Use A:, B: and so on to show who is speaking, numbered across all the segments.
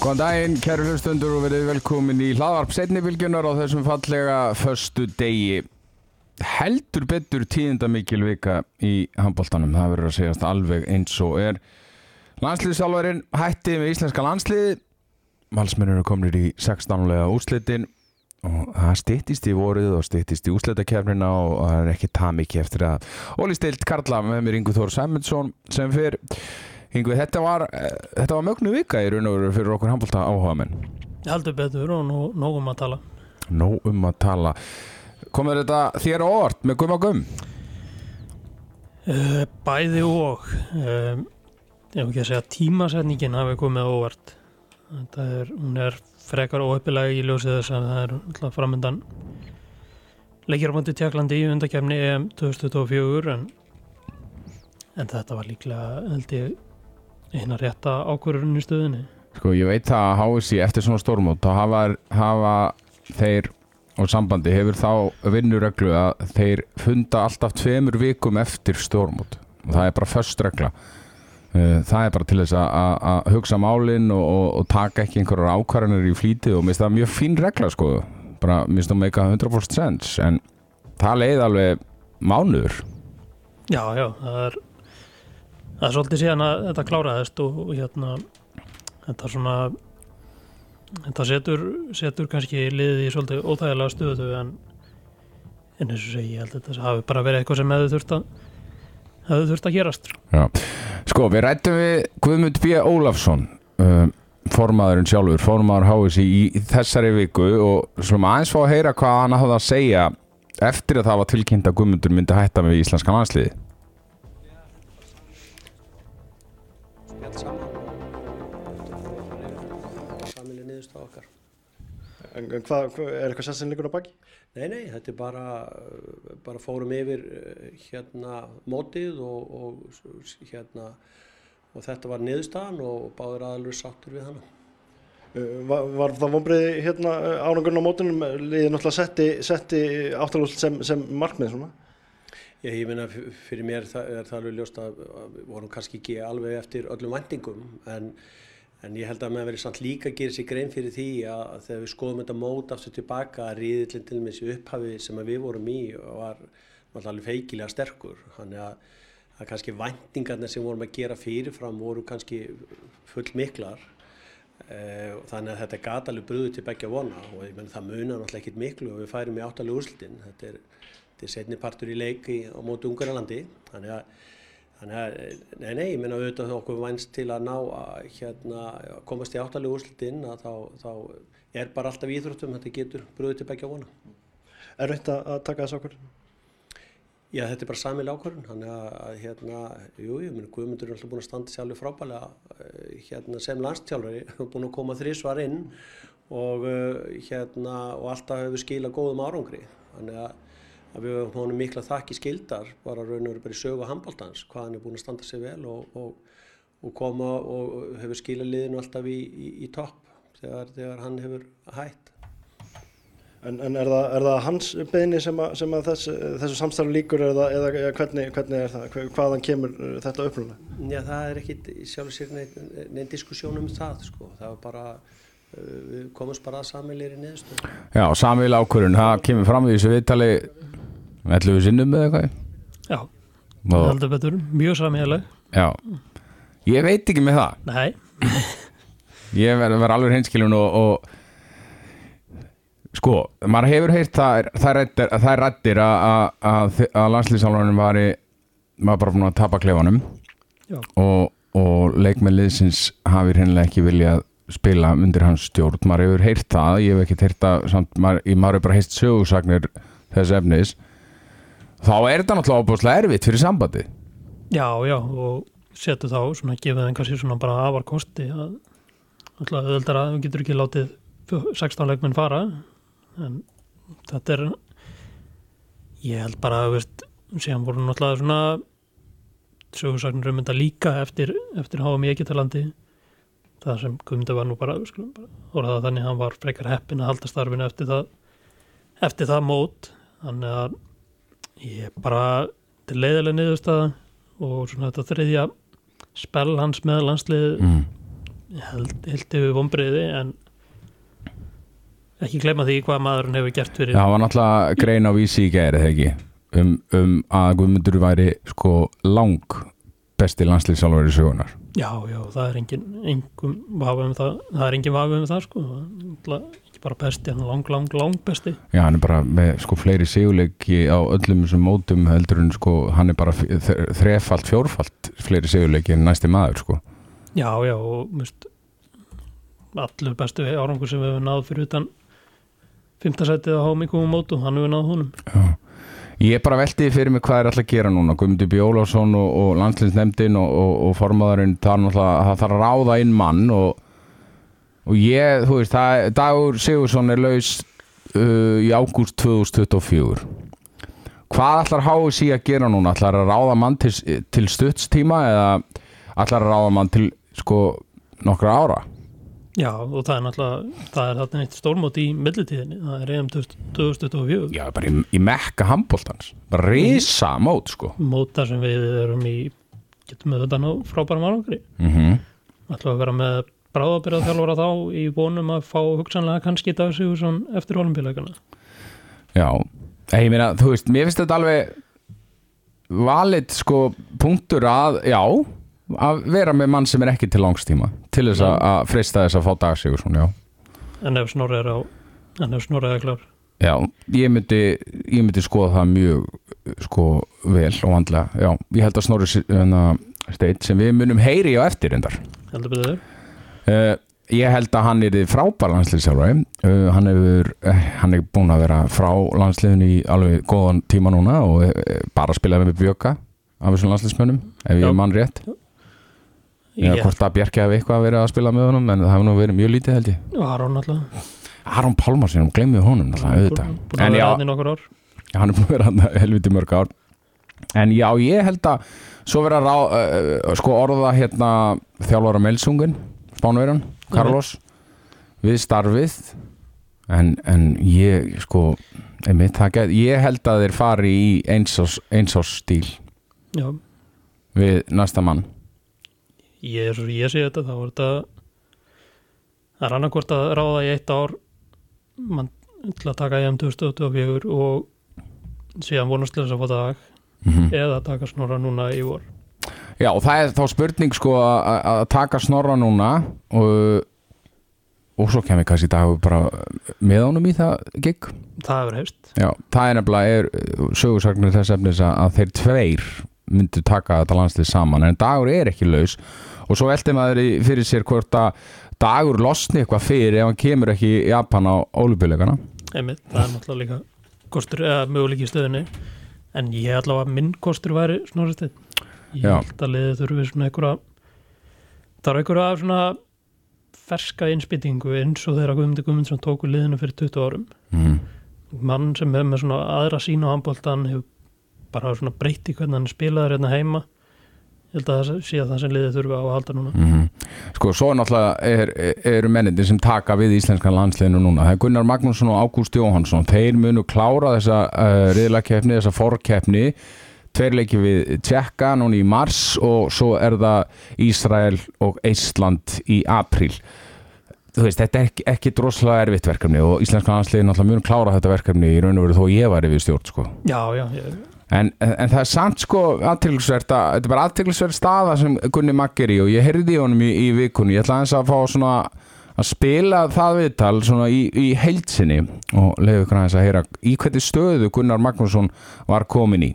A: Góðan daginn, kæru hlustundur og verið velkomin í hlaðvarp setnibilgjunar á þessum fallega förstu degi. Heldur betur tíðindamikil vika í handbóltanum, það verður að segjast alveg eins og er. Landsliðsálvarinn hætti með íslenska landsliði, valsmennur eru komin í 16. úrslitin og það stýttist í vorið og stýttist í úrslitakefnina og það er ekki það mikið eftir að Óli Stilt Karla með mér Ingu Þór Sæmundsson sem fyrr Yngvi, þetta var, eh, þetta var mögnu vika í raun og veru fyrir okkur handbólta áhuga menn.
B: Heldur betur og nóg, nóg um að tala.
A: Nóg um að tala. Komur þetta þér á orð með gum og gum?
B: Uh, bæði og. Uh, ég hef ekki að segja tímasetningin hafi komið á. Þetta er, hún er frekar óöppilega í ljósið þess að það er framöndan leikjarbandi tjekklandi í undakefni EM 2024 en, en þetta var líklega held ég eina rétta ákvörðurinn í stöðinni
A: Sko ég veit að HSI eftir svona stórmót þá hafa, hafa þeir og sambandi hefur þá vinnureglu að þeir funda alltaf tveimur vikum eftir stórmót. Og það er bara först regla það er bara til þess að hugsa málinn og, og, og taka ekki einhverjar ákvarðanir í flítið og mér finnst það mjög fín regla sko. Bara mér finnst það meika 100% sens en það leiði alveg mánuður.
B: Já, já, það er það er svolítið síðan að þetta kláraðist og, og hérna þetta svona þetta setur, setur kannski liðið í svolítið óþægilega stöðu en en eins og segi ég held að þetta hafi bara verið eitthvað sem hefur þurft að hefur þurft að gerast
A: Já. Sko við rættum við Guðmund B. Ólafsson uh, formaðurinn sjálfur, formaður HSI í, í þessari viku og svona aðeins fá að heyra hvað hann hafði að segja eftir að það var tilkynnt að Guðmundur myndi hætta með íslenska landsliði
C: En hvað, er eitthvað sessinleikur á baki?
D: Nei, nei, þetta er bara, bara fórum yfir hérna mótið og, og, hérna, og þetta var niðurstaðan og báður aðalur sáttur við hana.
C: Var, var það vonbreiði hérna ánangurinn á mótunum, liðið náttúrulega setti, setti áttalúsl sem, sem markmið svona?
D: Já, ég minna fyrir mér það, er það alveg ljóst að við vorum kannski ekki alveg eftir öllum vendingum en En ég held að maður verið samt líka að gera sér grein fyrir því að þegar við skoðum þetta mót aftur tilbaka að riðillin til með þessu upphafi sem við vorum í var alveg feikilega sterkur. Þannig að, að kannski vendingarnir sem vorum að gera fyrirfram voru kannski full miklar. Eh, þannig að þetta gata alveg bröðu til begja vona og ég menn það munar náttúrulega ekkit miklu og við færum í áttalega úrslutin. Þetta er, er setni partur í leiki á mótu Ungarlandi. Þannig að Þannig að, nei, ég minna auðvitað okkur vænst til að ná að hérna, komast í áttalegu úrslutin að þá, þá er bara alltaf íþróttum, þetta getur bröðið til begja vona.
C: Er þetta að taka þessu ákvörðun?
D: Já, þetta er bara samilega ákvörðun, þannig að, hérna, jú, ég minna, Guðmundur er alltaf búin að standa sér alveg frábælega hérna, sem landstjálfari, búin að koma þrísvar inn og, hérna, og alltaf hefur skilað góðum árangri, þannig að að við höfum honum mikla þakki skildar bara raun og veru bara í sögu handbóltans hvað hann er búin að standa sig vel og, og, og koma og hefur skila liðinu alltaf í, í, í topp þegar, þegar hann hefur hætt.
C: En, en er, það, er það hans beini sem, að, sem að þess, þessu samstarfi líkur eða, eða, eða hvernig, hvernig er það, hvaðan kemur þetta upprúlega?
D: Já það er ekki sjálf og sér neinn nein diskussjón um það sko, það var bara við komumst bara að samvelir í neðstu
A: Já, samvel ákvörun, það kemur fram í þessu viðtali við sinnum með eitthvað.
B: Já, og, heldur betur, mjög samíðaleg
A: Já, ég veit ekki með það.
B: Nei.
A: Ég verður ver alveg hinskilun og, og sko, maður hefur heyrt það það er rættir að, landslýsálanum var bara búin að tapa klefanum. Og, og leikmennliðsins hafi hennilega ekki viljað spila undir hans stjórn, maður hefur heyrt það ég hef ekki heyrt það, samt, maður, maður hefur bara heyrt sögursagnir þess efnis þá er þetta náttúrulega óbúslega erfitt fyrir sambandi
B: Já, já, og setu þá svona, gefið þeim kannski svona bara afar kosti að auðvitað að við getur ekki látið 16 leikmenn fara en þetta er ég held bara að veist, síðan voru náttúrulega svona sögursagnir um þetta líka eftir, eftir HM í Egetalandi það sem Guðmundur var nú bara, skulum bara þannig að hann var frekar heppin að halda starfinu eftir það eftir það mót. Þannig að ég bara leiðilega niðurstaða og svona þetta þriðja spell hans með landslið
A: mm.
B: held, yfir vonbriði en ekki gleyma því hvað maðurinn hefur gert fyrir
A: Já, það var náttúrulega grein á vísi í þegar ekki? Um, um að Guðmundur væri sko lang besti landslýsálfur í sögunar
B: já, já, það er engin engum vafa um það, það er engin vafa um það sko, ekki bara besti hann er lang, lang, lang besti.
A: Já, hann er bara með sko fleiri sigurleiki á öllum þessum mótum heldur en sko hann er bara þrefalt, fjórfalt fleiri sigurleiki en næsti maður sko.
B: Já, já, og mist, allur bestu árangur sem við hefum náð fyrir utan fymtasætið á hámingum og mótum, hann hefur náð honum.
A: Já. Ég bara velti fyrir mig hvað er alltaf að gera núna. Guðmundur Bjólásson og, og landslinsnefndin og, og, og formaðurinn það er það þarf að ráða inn mann og, og ég, þú veist það, Dagur Sigursson er laus uh, í ágúst 2024 Hvað ætlar HSI að gera núna? Ætlar að ráða mann til, til stuttstíma eða ætlar að ráða mann til sko nokkra ára?
B: já, og það er náttúrulega það er þarna eitt stórmót í millitíðinni. Það er EM 2024
A: Já, bara í, í mekka handbóltans bara risa mót sko.
B: Móta sem við erum í getum við þetta ná frábærum árangri.
A: Mm -hmm.
B: ætlum að vera með bráðabyrjað þjálfara þá í vonum að fá hugsanlega kannski Dag Sigursson eftir olimpíuleikana
A: Já, ég meina, þú veist, mér finnst þetta alveg valið sko punktur að, já að vera með mann sem er ekki til langstíma til þess að, að freysta þess að fá dagsígur já.
B: en ef Snorri er á en ef Snorri er klár?
A: Já, ég myndi ég myndi skoða það mjög sko vel og vandlega já, ég held að Snorri hérna, steit sem við munum heyri á eftir endar
B: heldur betur
A: uh, ég held að hann er frábær landslýsjálfari uh, hann hefur uh, hann er búin að vera frá landsliðinu í alveg góðan tíma núna og uh, bara spilaði með Bjöka af þessum landslýsmönnum ef ég er mann rétt. Eða hvort að Bjarki hefði eitthvað verið að spila með honum en það hefur nú verið mjög lítið held ég.
B: Aron alltaf
A: Aron honum
B: búin að
A: en
B: vera
A: já,
B: hann
A: er búin að vera hann helviti mörg ár. En já, ég held að svo vera rá, sko orða hérna þjálfara Melsungen Spánverjan, Carlos. Við starfið en, en ég sko einmitt, það get, ég held að þeir fari í einsás, stíl.
B: Já,
A: við næsta mann.
B: Ég ég sé þetta þá er þetta það er annarkvort að ráða í eitt ár mann til að taka EM 2024 og síðan vonast til þess að fá dag
A: mm
B: eða taka snorra núna í vor
A: Já, og það er þá spurning sko að taka snorra núna og, og svo kemur kannski dag bara með honum í það gig.
B: Það hefur heist
A: Já, það er nefnilega er sögursagnir þess efnis að, þeir tveir myndu taka þetta landslið saman en dagur er ekki laus. Og svo velti maður fyrir sér hvort að dagur losni eitthvað fyrir ef hann kemur ekki í Japan á ólupjuleikana
B: einmitt, það er náttúrulega líka kostur eða möguleiki í stöðunni. En ég allavega að minn kostur væri snorristinn ég
A: Já.
B: held að liðið þurfi svona einhverja er einhverja svona ferska innspýtingu eins og þeirra Guðmundi Guðmundsson tóku liðinu fyrir 20 árum
A: mm.
B: mann sem er með svona aðra sín á handbóltan hefur bara svona breytti hvernig hann spilaður hérna heima ég held að það sé að það sem liðið þurfi á að halda núna
A: Mm Sko, svo náttúrulega er, eru mennindir sem taka við íslenskan landsliðinu núna. Það er Gunnar Magnússon og Ágúst Jóhansson. Þeir munu klára þessa uh, riðlakeppni, þessa forkeppni. Tveir leiki við Tjekka núna í mars og svo er það Ísrael og Eistland í apríl. Þú veist, þetta er ekki, ekki droslega erfitt verkefni og íslenskan landsliðinu náttúrulega munu klára þetta verkefni í raun og veru þó ég væri við stjórn, sko.
B: já, já, ég,
A: En, en, en það er samt sko aðteglisvert að, þetta er bara aðteglisvert staða sem Gunni Magger í og ég heyrði í honum í, í vikunni, ég ætla aðeins að fá svona að spila það viðtal svona í, í heilsinni og leiðu ykkur aðeins að heyra í hvernig stöðu Gunnar Magnússon var komin í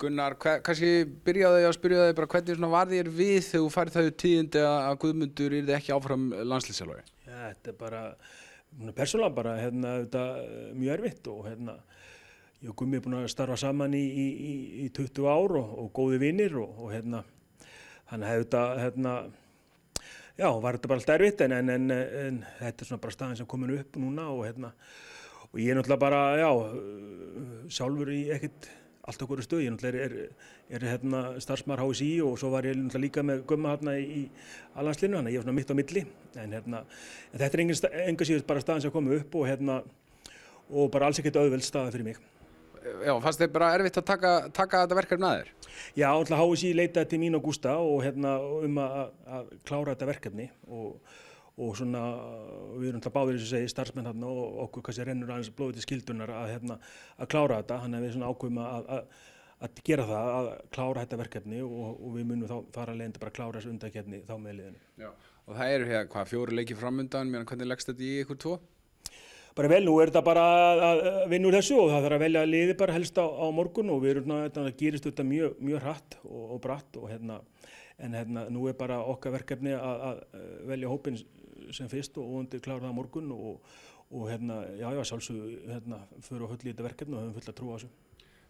A: Gunnar, hver, kannski byrjaði að spyrja þig bara hvernig svona var þér við þegar þú færið þau tíðindi að Guðmundur er ekki áfram landslýsjálfari?
E: Já, þetta er bara, persónulega bara, hérna, þetta er mjög erfitt og hérna, ég og Gummi er búin að starfa saman í, í, í, í 20 ár og, og góði vinnir og, og hérna, þannig að þetta, hérna, já, var þetta bara allt erfitt en, en, en, en þetta er svona bara staðin sem komin upp núna og hérna, og ég er náttúrulega bara, já, sjálfur í ekkert allt okkur stöð, ég náttúrulega er, er, er hérna, starfsmar HSI og svo var ég náttúrulega líka með gumma hérna í alhanslinu, þannig að ég er svona mitt á milli, en, hérna, en þetta er enga síðust bara staðan sem komið upp og, hérna, og bara alls ekkert auðveld staða fyrir mig.
A: Já, fannst þið bara erfitt að taka, taka þetta verkefni að þér?
E: Já, náttúrulega HSI leitaði til mín og Gústa og hérna um að, að klára þetta verkefni og og svona við erum alltaf báðir eins og segi starfsmenn hérna og okkur kannski rennur aðeins blóðið til skildunar að, hérna, að klára þetta hann er við svona ákveðum að, að, að gera það að klára þetta verkefni og, og við munum þá fara að leiðandi bara að klára þessu undakefni þá með liðinu.
A: Já, og það eru hér hvað fjóri leikið framundan, mér hvernig leggst þetta í ykkur tvo?
E: Bara vel, nú er þetta bara að vinna úr þessu og það þarf að velja liði bara helst á, á morgun og við erum svona, þetta gerist þetta mjög, mjög hratt og, og bratt og hérna en hérna nú er bara okkar verkefni að, að velja hópin sem fyrst og vonandi klára það morgun og, og hérna, já, já, sjálfsög hérna, fyrir að hulli þetta verkefni og höfum fulla trú á þessu.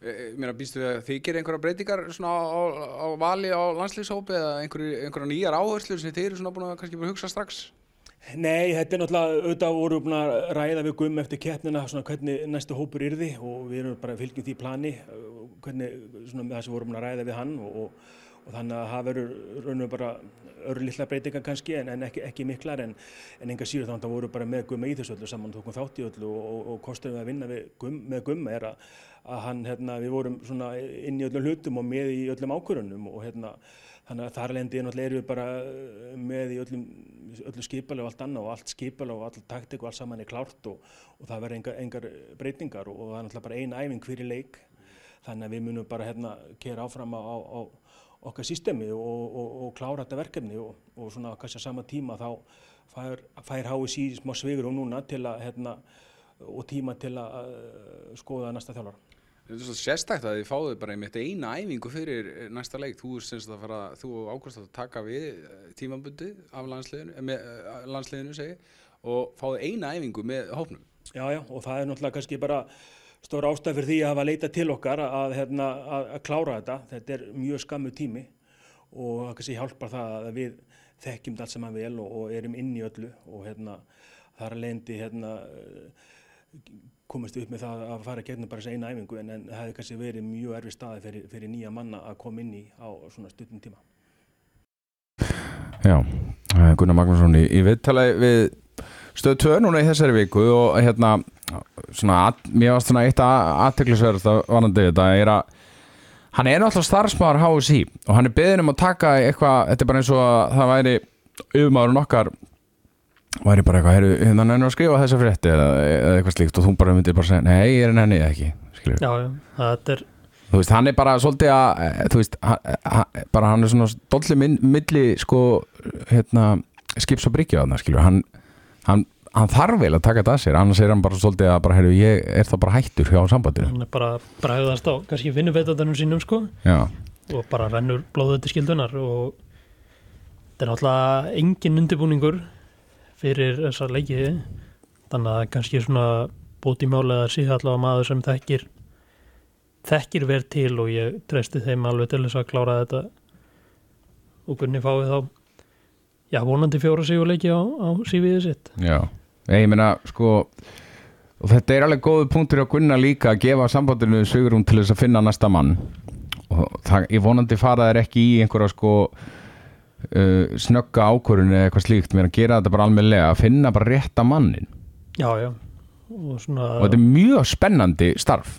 A: E, mér býstu þið að þið gerir einhverja breytingar svona á, á, á vali á landslýshópi eða einhverja, einhverja nýjar áherslu sem þið eru svona búin að kannski bara hugsa strax?
E: Nei, þetta er náttúrulega, auðvitað voru búin að ræða við gum eftir keppnina svona hvernig næstu hópur yrði og við erum bara fylgjum því plani hvernig svona það sem vorum að ræða við hann og, og og þannig að það verður raun og bara öru lilla breytingar kannski en, en ekki, ekki miklar en, en enga síður þannig að það voru bara með gumma í þessu öllu saman tókum þátt í öllu og, og, og kostum við að vinna gum, með gumma er að, að hann, hérna, við vorum svona inn í öllum hlutum og með í öllum ákvörunum og hérna þannig að þar lendi náttúrulega erum við bara með í öllum, öllum skipalega og allt annað og allt skipalega og allt taktik og allt saman er klárt og, og það verður engar, engar breytingar og það er náttúrulega bara eina æfing fyrir leik. Þannig að við munum bara hérna kera áfram á, á okkar systemi og, og, og klára þetta verkefni og, og svona kannski á sama tíma þá fær, fær HSI smá svegur og núna til að hérna, og tíma til að uh, skoða næsta þjálfara.
A: Þetta er svo sérstækt að þið fáðu bara einmitt eina æfingu fyrir næsta leik. Þú semst að fara, þú ákvæmst að taka við eh, tímambundi af landsliðinu, eh, með, landsliðinu segi, og fáðu eina æfingu með hófnum.
E: Já, já, og það er náttúrulega kannski bara stór ástæð fyrir því að hafa leita til okkar að, hérna, að, að klára þetta. Þetta er mjög skammu tími og það kannski hjálpar það að við þekkjum allt saman vel og, og erum inn í öllu og hérna, að lendi hérna, komast upp með það að fara gegnum bara þessu eina æfingu en, en það hefði kannski verið mjög erfið staði fyrir, fyrir nýja manna að koma inn í á svona stutnum tíma.
A: Já, Gunnar Magnússon í, í viðtalagi við stöð 2 núna í þessari viku og hérna svona, mér varst svona eitt aðteglisverð að vanandi þetta er að hann er náttúrulega starfsmáður HSI og hann er beðin um að taka eitthvað þetta er bara eins og að það væri auðmáður nokkar væri bara eitthvað, heyrðu, hérna nefnir að skrifa þessa frétti eða, eða eitthvað slíkt og þú bara myndir bara segja, nei, ég er henni ekki.
B: Já, já, þetta er
A: Þú veist, hann er bara svolítið að, þú veist, hann, bara hann er svona dolli milli, sko, hérna, skips og bryggja á þarna, skilur, hann, hann hann þarf vel að taka þetta að sér annars er hann bara svolítið að bara, heyrðu, ég er það bara hættur hjá sambandinu.
B: Hann er bara bræðast á, kannski finnum veitandanum sínum sko.
A: Já.
B: og bara rennur blóðið til skildunar og þetta er náttúrulega engin undirbúningur fyrir þessa leiki. Þannig að kannski svona bóti málega síðan allavega maður sem þekkir þekkir verð til og ég treysti þeim alveg til þess að klára þetta. Og kunni fáið þá? Já vonandi fjóra sigurleiki á, á sífiðið sitt.
A: Já Ég meina, sko og þetta er alveg góðu punktur á Gunnar líka að gefa sambandinu sögurum til þess að finna næsta mann. Og það, ég vonandi fara þær ekki í einhverja sko uh, snögga ákvörðun eða eitthvað slíkt, að gera þetta bara almenlega að finna bara rétta mannin
B: Já, já. Og, svona,
A: og þetta er mjög spennandi starf.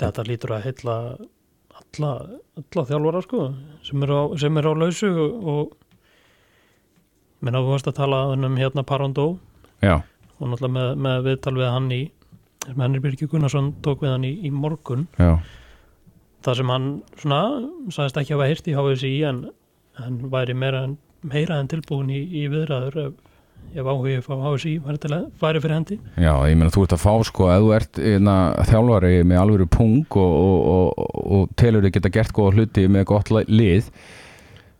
B: Þetta lítur að heilla alla, alla þjálfara sko sem er á, sem er á lausu og, og minna þú varst að tala um hérna Parondó.
A: Já
B: og náttúrulega með, með viðtal við hann í sem Henri Birki Gunnarsson tók við hann í, í morgun.
A: Já.
B: Það sem hann svona sagðist ekki að hafa hýrt í HSI en hann væri meira meira en tilbúin í, í viðræður ef, ef áhugið fá HSI væri, fyrir hendi.
A: Já, ég meina þú ert að fá sko að þú ert einna, þjálfari með alvöru pung og, og, og, og telur þig geta gert góða hluti með gott lið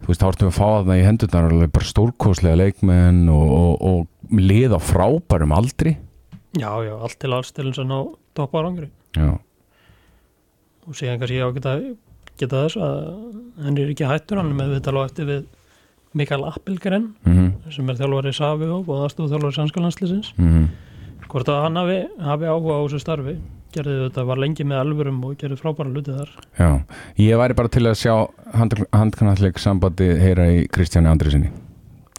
A: þú veist, þá ertum við að fá það í hendurnar alveg bara stórkoslega leikmenn og lið á frábærum aldri.
B: Já, já, allt til alls til eins og ná topp árangri
A: Já.
B: Og síðan kannski ég á geta, geta þess að hann er ekki hættur hann með viðtal á eftir við Mikael Appelgren
A: mm -hmm.
B: sem er þjálfari Savi og aðstofu þjálfari Sannskalanslisins
A: mm -hmm.
B: hvort að hann hafi, hafi áhuga á þessu starfi gerði þetta, var lengi með alvörum og gerði frábæra hluti þar.
A: Já, ég væri bara til að sjá handkannalleg sambandi heyra í Kristjáni Andrisinni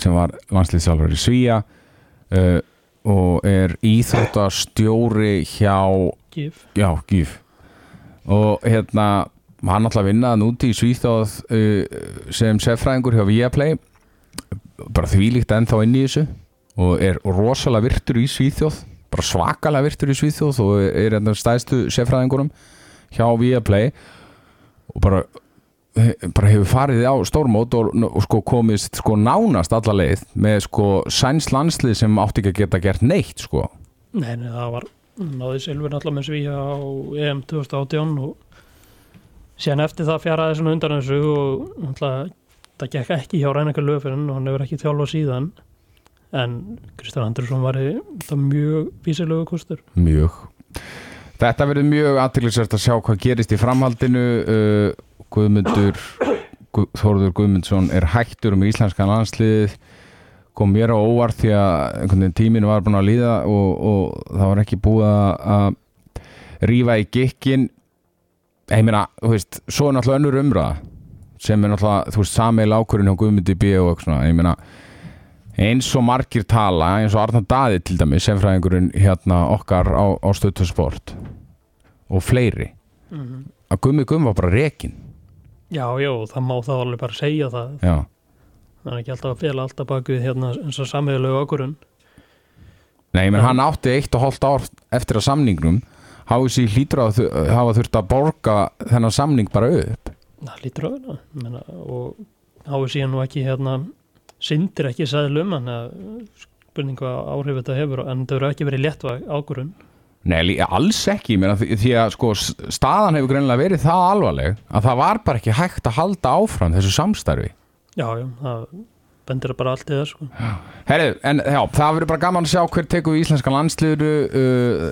A: sem var landslýðsálfur í Svíja uh, og er íþróttastjóri hjá
B: Gif,
A: Já, Gíf og hérna, hann alltaf vinnaði núti í Svíþóð uh, sem seffræðingur hjá Viaplay bara þvílíkt ennþá inn í þessu og er rosalega virtur í Svíþjóð bara svakalega virtur í Svíþjóð og er hérna stæðstu seffræðingurum hjá Viaplay og bara, bara hefur farið á stórmót og, og sko komist sko nánast alla leið með sko sæns landslið sem átti ekki að geta gert neitt sko.
B: Nei, nei, það var náði Silfur náttúrulega með Svíja á EM 2018 og síðan eftir það fjaraði svona undan þessu og náttúrulega það gekk ekki hjá Rænakar Löfinn og hann hefur ekki þjálfað síðan en Kristján Andersson var þetta mjög vísilegu kostur.
A: Mjög. Þetta verður mjög aðtillisvært að sjá hvað gerist í framhaldinu. Uh, Guðmundur Gu, Þóruður Guðmundsson er hættur um íslenskan landsliðið. Kom mér á óvart því að tíminu var búin að líða og, og það var ekki búið að- rífa í gikkin ég meina, þú veist, svo er náttúrulega önnur umræða sem er náttúrulega, þú veist, sameil ákvörðin hjá Guðmundi B og eitthvað svona, ég meina eins og margir tala eins og Arnar Daði til dæmis semfræðingurinn hérna okkar á, á stöðtöðsport og fleiri.
B: Mm
A: að Gummi Gummi var bara rekin
B: Já, já, það má þá alveg bara segja það.
A: Já,
B: það er ekki alltaf að fela alltaf bak við hérna eins og samhegulegu okkurinn
A: nei, menn hann átti eitt og hálft ár eftir að samningnum. Hafði sér hlýtur að hafa þurft að borga þennan samning bara upp.
B: Það á hérna menna, og háið síðan nú ekki hérna syndir ekki sæðlum hann að spurning hvað áhrif þetta hefur en það verður ekki verið létt ákvörun
A: Nei, alls ekki, menn, því, því að sko, staðan hefur greinilega verið það alvarleg að það var bara ekki hægt að halda áfram þessu samstarfi.
B: Já, já, það bendir bara allt í það sko.
A: Herrið, en já, það verður bara gaman að sjá hver tekur við íslenska landsliður uh,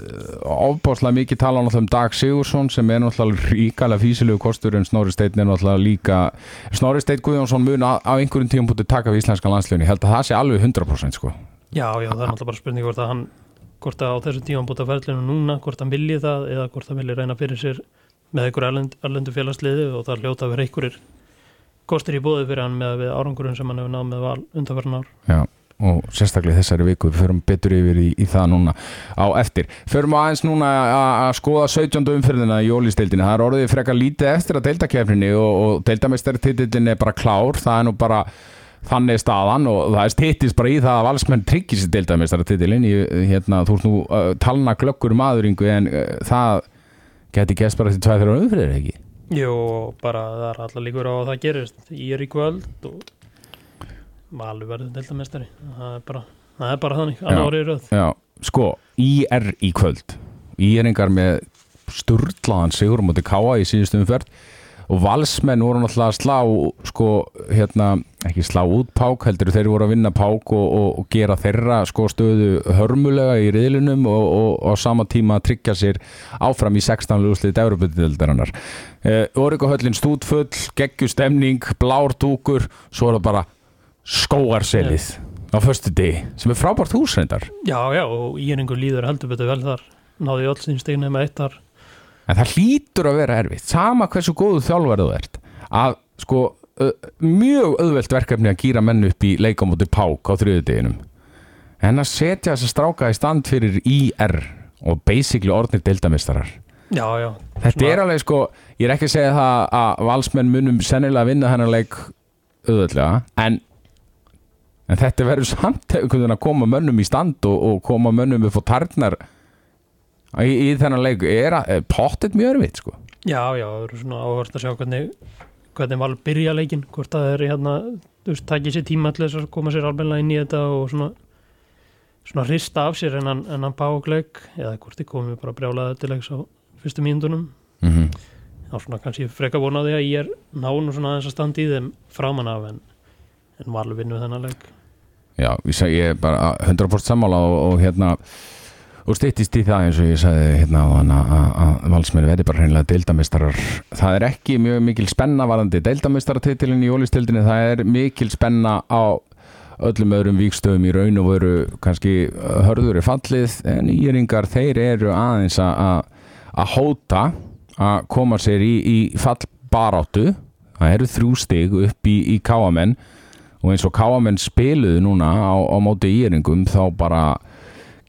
A: ofbáslega mikið tala um Dag Sigursson sem er náttúrulega ríkalega físilegu kostur en Snorri Steinn er náttúrulega líka Snorri Steinn Guðjónsson mun á, einhverjum tíum búti taka við íslenska landsliðinu, ég held að það sé alveg 100% sko.
B: Já, já, það er náttúrulega bara spurning hvort að hann hvort að á þessu tíma búta ferlinu núna hvort hann vilji það eða hvort hann vilji reyna fyrir sér með einhverju erlend, erlendu félagsliði og það hljóta að vera einhverjir kostir í bóði fyrir hann með árangurinn sem hann hefur náð með val undanfarn ár
A: Já, og sérstaklega þessari viku við förum betur yfir í, í það núna á eftir. Förum aðeins núna að skoða 17. umferðina í ólýsteildinu það er orðið frekar lítið eftir að deildakefninni og, og deildamestartitillin er bara klár það er nú bara þannig staðan og það er stittist bara í það að valsmenn tryggir sér deildamestartitilin hérna, þú ert nú uh, talna glöggur maðuringu en uh, það geti gæst bara til tvæð þeirra umferðir ekki
B: Jú, bara það er alltaf líkur á að það gerist. Ég er í kvöld og Valur verður deltamestari það er bara, það er bara þannig, annar árið röð.
A: Já, sko, IR í kvöld. IR-ingar með sturlaðan sigur móti Káa í síðustu umferð. Og valsmenn voru náttúrulega að slá sko, hérna, ekki slá út pák heldur þeir voru að vinna pák og, og, og gera þeirra sko stöðu hörmulega í riðlunum og, og, á sama tíma að tryggja sér áfram í 16. úrslið Európa-dildarinnar eh, Órikahöllin stúdfull, geggjustemning blár dúkur, svo er það bara skóarselið á föstu degi, sem er frábært húsreindar
B: Já, já, og íringur líður heldur betur vel þar. Náði öll sín stegin með eitt þar.
A: En það hlýtur að vera erfitt sama hversu góðu þjálfari þú ert að sko mjög auðvelt verkefni að gýra menn upp í leikamóti pák á þriðudeginum en að setja þess að stráka í stand fyrir IR og basically orðnir deildamistarar
B: Já, já,
A: þetta
B: Svona-
A: er alveg sko ég er ekki að segja það að valsmenn munum sennilega að vinna hennar leik auðvitlega en en þetta verður samt að koma mönnum í stand og, og koma mönnum upp á tarnar í, í þennan leik. Er, að- pottet mjög erfitt sko.
B: Já, já, það eru svona áhört að sjá hvernig hvernig val byrja leikin hvort það er hérna, þú veist, takið sér tíma til þess að koma sér almennilega inn í þetta og svona svona hrista af sér en hann, hann págleik eða hvort þið komið bara brjálaði til leiks á fyrstu mínundunum
A: mm -hmm.
B: þá svona kannski freka vonaði að ég er nánu svona aðeins að standa í þeim framan af en, en valur vinnu þennan leik
A: Já, ég er bara 100% sammála og, og hérna og styttist í það eins og ég sagði hérna á hann að, að valsmenn verði bara hreinlega deildamistarar. Það er ekki mjög mikil spenna varandi deildamistaratitilin í ólistildinni, það er mikil spenna á öllum öðrum víkstöðum í raun og veru kannski hörður er fallið en íringar þeir eru aðeins að- að hóta að koma sér í, í fallbaráttu. Það eru þrjú stig upp í, í káamenn og eins og káamenn spiluðu núna á, á móti íringum þá bara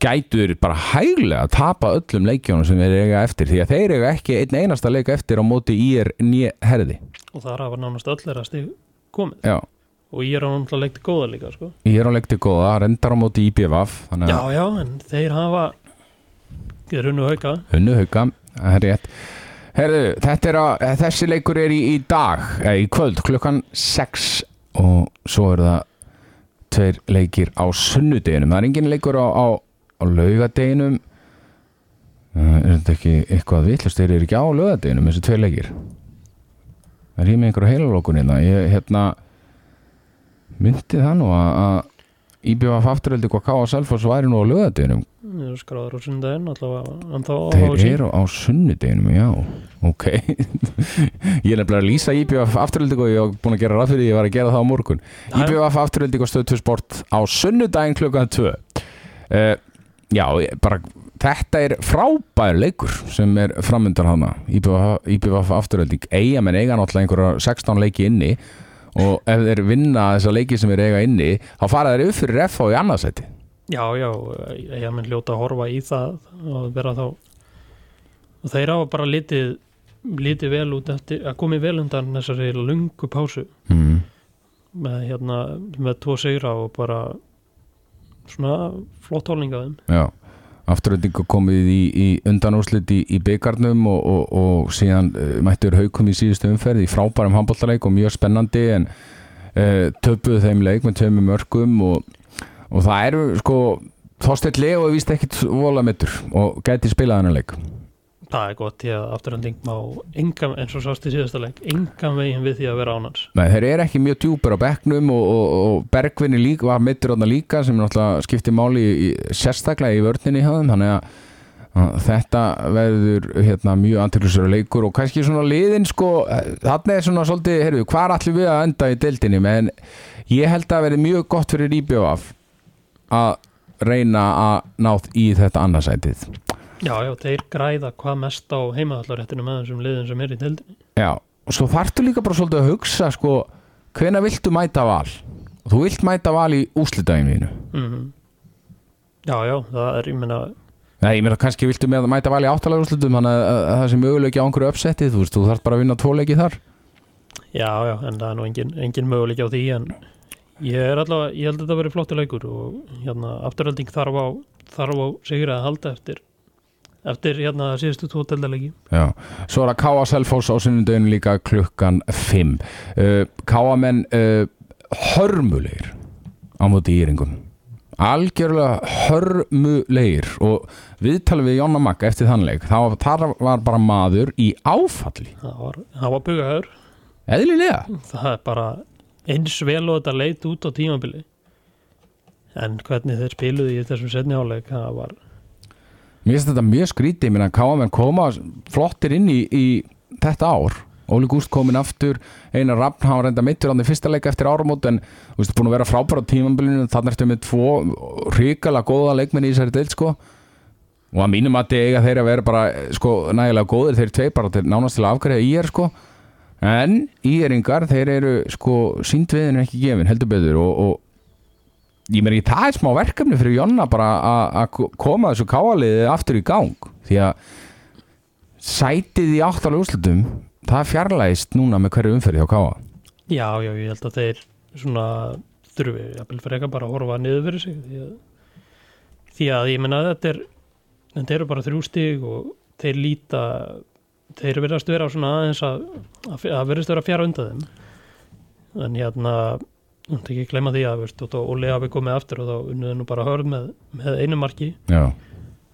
A: gætur bara hæglega að tapa öllum leikjónum sem þeir eiga eftir því að þeir eiga ekki einn einasta leik eftir á móti ír nýja herði.
B: Og það hafa nánast öll þeirra stig komið.
A: Já,
B: og ég er á náttúrulega leikti góða líka sko.
A: ír á leikti góða, rendar á móti IBVF þannig
B: já, já, en þeir hafa þeir unnu hauka.
A: Unnu hauka, það er rétt. Herðu, þetta er að, þessi leikur er í, í dag, eða í kvöld klukkan 6 og svo er það tveir leikir á sunnudeginum, það er engin leikur á, á, á laugadeginum Uh, er þetta ekki eitthvað villast þeir eru ekki á laugadeginum þessi tveir leikir. Það er ég með einhverju heilalókunina ég hérna myndi það nú að, að IBF afturöldi hvað K.A. Selfoss væri nú á laugadeginum
B: Þeir eru skráður á þá
A: Þeir eru á sunnudeginum, já. Ok. Ég er nefnilega að lýsa IBF afturölding og ég hef búin að gera ráð fyrir því ég var að gera það á morgun.
B: Já.
A: IBF afturölding og stöð 2 sport á sunnudaginn klukkan 2 uh, Já, bara þetta er frábær leikur sem er framöndan hana. IBF afturölding eiga menn eiga náttúrulega einhverja 16 leiki inni og ef þeir vinna þessa leiki sem þeir eiga inni þá fara þeir upp fyrir FH í annarsæti
B: Já, já, ég hef minn hljóta að horfa í það og vera þá og þeir hafa bara litið litið vel út eftir að komið vel undan þessari lungu pásu.
A: Mm.
B: með hérna með tvo sigra og bara svona flott hólningaðum
A: Já, afturöldingu komið í, í undanúrslit í, í byggarnum og, og, og síðan uh, mættur haukum í síðustu umferð í frábærum handbóltaleik og mjög spennandi en uh, töpuðu þeim leik með tömum mörgum og, og það eru sko Þorsteinn Leo er víst ekkit vola mittur og gæti spilað hennar leik
B: það er gott því að afturhending má engan, eins og sást í síðasta leik engan veginn við því að vera ánans
A: Nei, þeir eru ekki mjög djúpur á bekknum og, og, og Bergvinni líka, var mittur þarna líka sem náttúrulega skipti máli í, í, sérstaklega í vörninni hjá þeim þannig að, þetta verður hérna, mjög antillisur leikur og kannski svona liðin sko, þarna er svona svolítið, heyrðu, hvað allir við að enda í deildinni? Menn ég held að verði mjög gott fyrir IBF að reyna að nátt í þetta annarsætið
B: Já, já, þeir græða hvað mest á heimaðallaréttinu með þessum liðin sem er í deildinni.
A: Já, og svo þarftu líka bara svolítið að hugsa sko, hvena viltu mæta val? Og þú vilt mæta val í úslitæginu
B: mm Já, já, það er, ég meina
A: Nei, ég meina kannski viltu með að mæta val í áttalega úrslutum þannig að, að það sé möguleiki á einhverju uppsettið þú veist, þú þarf bara að vinna tvo leiki þar.
B: Já, já, en það er nú engin, engin möguleik á því en ég er allavega, ég held að þetta verið flottu leikur og hérna afturhalding þarf á þarf á sigur að halda eftir eftir hérna síðustu tvo deildalegi
A: Já, svo er að K.A. Selfoss á sunnundeginu líka klukkan 5 uh, K.A. menn uh, hörmulegir á móti íringum. Algjörlega hörmulegir og viðtalið við Jonna Magga eftir þannleik, þá þar var bara maður í áfalli,
B: það var, það var bugaður.
A: Eðlilega.
B: Það er bara eins vel og þetta leit út á tímabili. En hvernig þeir spiluði í þessum setni áleik það var,
A: Mér finnst þetta mjög skrítið, meina KM koma flottir inn í, í þetta ár. Óli Gúst komin aftur Einar Rappn, hann var reynda mittur hann í fyrsta leika eftir áramót en þú veist, búin að vera frábæra á tímambilinu þannig ertu með tvo ríkala góða leikmenn í þessari deild sko. Og að mínum að eiga þeir að vera bara sko nægilega góðir þeir tvei bara til nánast til að afgræða í er sko. En íeringar þeir eru sko síndviðin ekki gefin heldur betur og, og ég meina það er smá verkefni fyrir Jonna bara að- koma þessu káaliði aftur í gang. Því að sætið í áttalega úrslutum það fjarlægist núna með hverju umferði hjá káa
B: já, já, ég held að þeir svona þurfi, jafnvel fyrir eitthvað bara að horfa niður fyrir sig. Því að, því að ég menna þetta er þetta eru bara þrjú stig og þeir líta þeir verðast vera svona aðeins að að, að verðast vera fjara undan þeim. En hérna þú mátt ekki glemma því að veist, og Óli hafi komið aftur og þá unnuðu nú bara hörð með, með einu marki.
A: Já,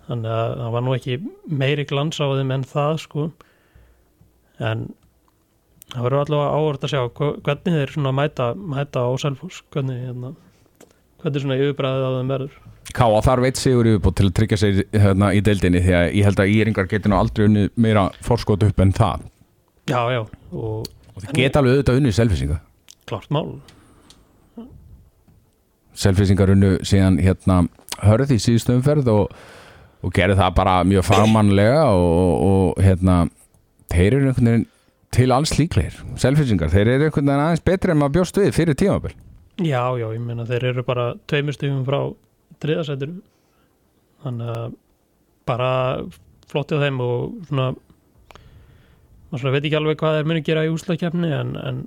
B: þannig að það var nú ekki meiri glans á þeim en það sko. En það verður allavega áhört að sjá hvernig þeir svona mæta, mæta á Selfoss. Hvernig hérna hvernig svona yfirbræðið á þeim verður.
A: Káa þar veit sigur yfirbútt til að tryggja sig hérna, í deildinni því að ég held að íringar getur nú aldrei unni meira forskot upp en það.
B: Já, já, og
A: og þeir geta alveg auðvitað unni selfisinga
B: klart mál
A: selfisingar unnu síðan hérna hörð í síðustu umferð og og gerði það bara mjög fagmannlega og, og, hérna þeir eru einhvern veginn til alls líklegir selfisingar, þeir eru einhvern veginn aðeins betri en maður bjóst við fyrir tímabil.
B: Já, já, ég meina þeir eru bara tveimur stugum frá þriðasætinu þannig að bara flottið þeim og svona maður svona veit ekki alveg hvað þeir muni gera í úslagkefni en, en,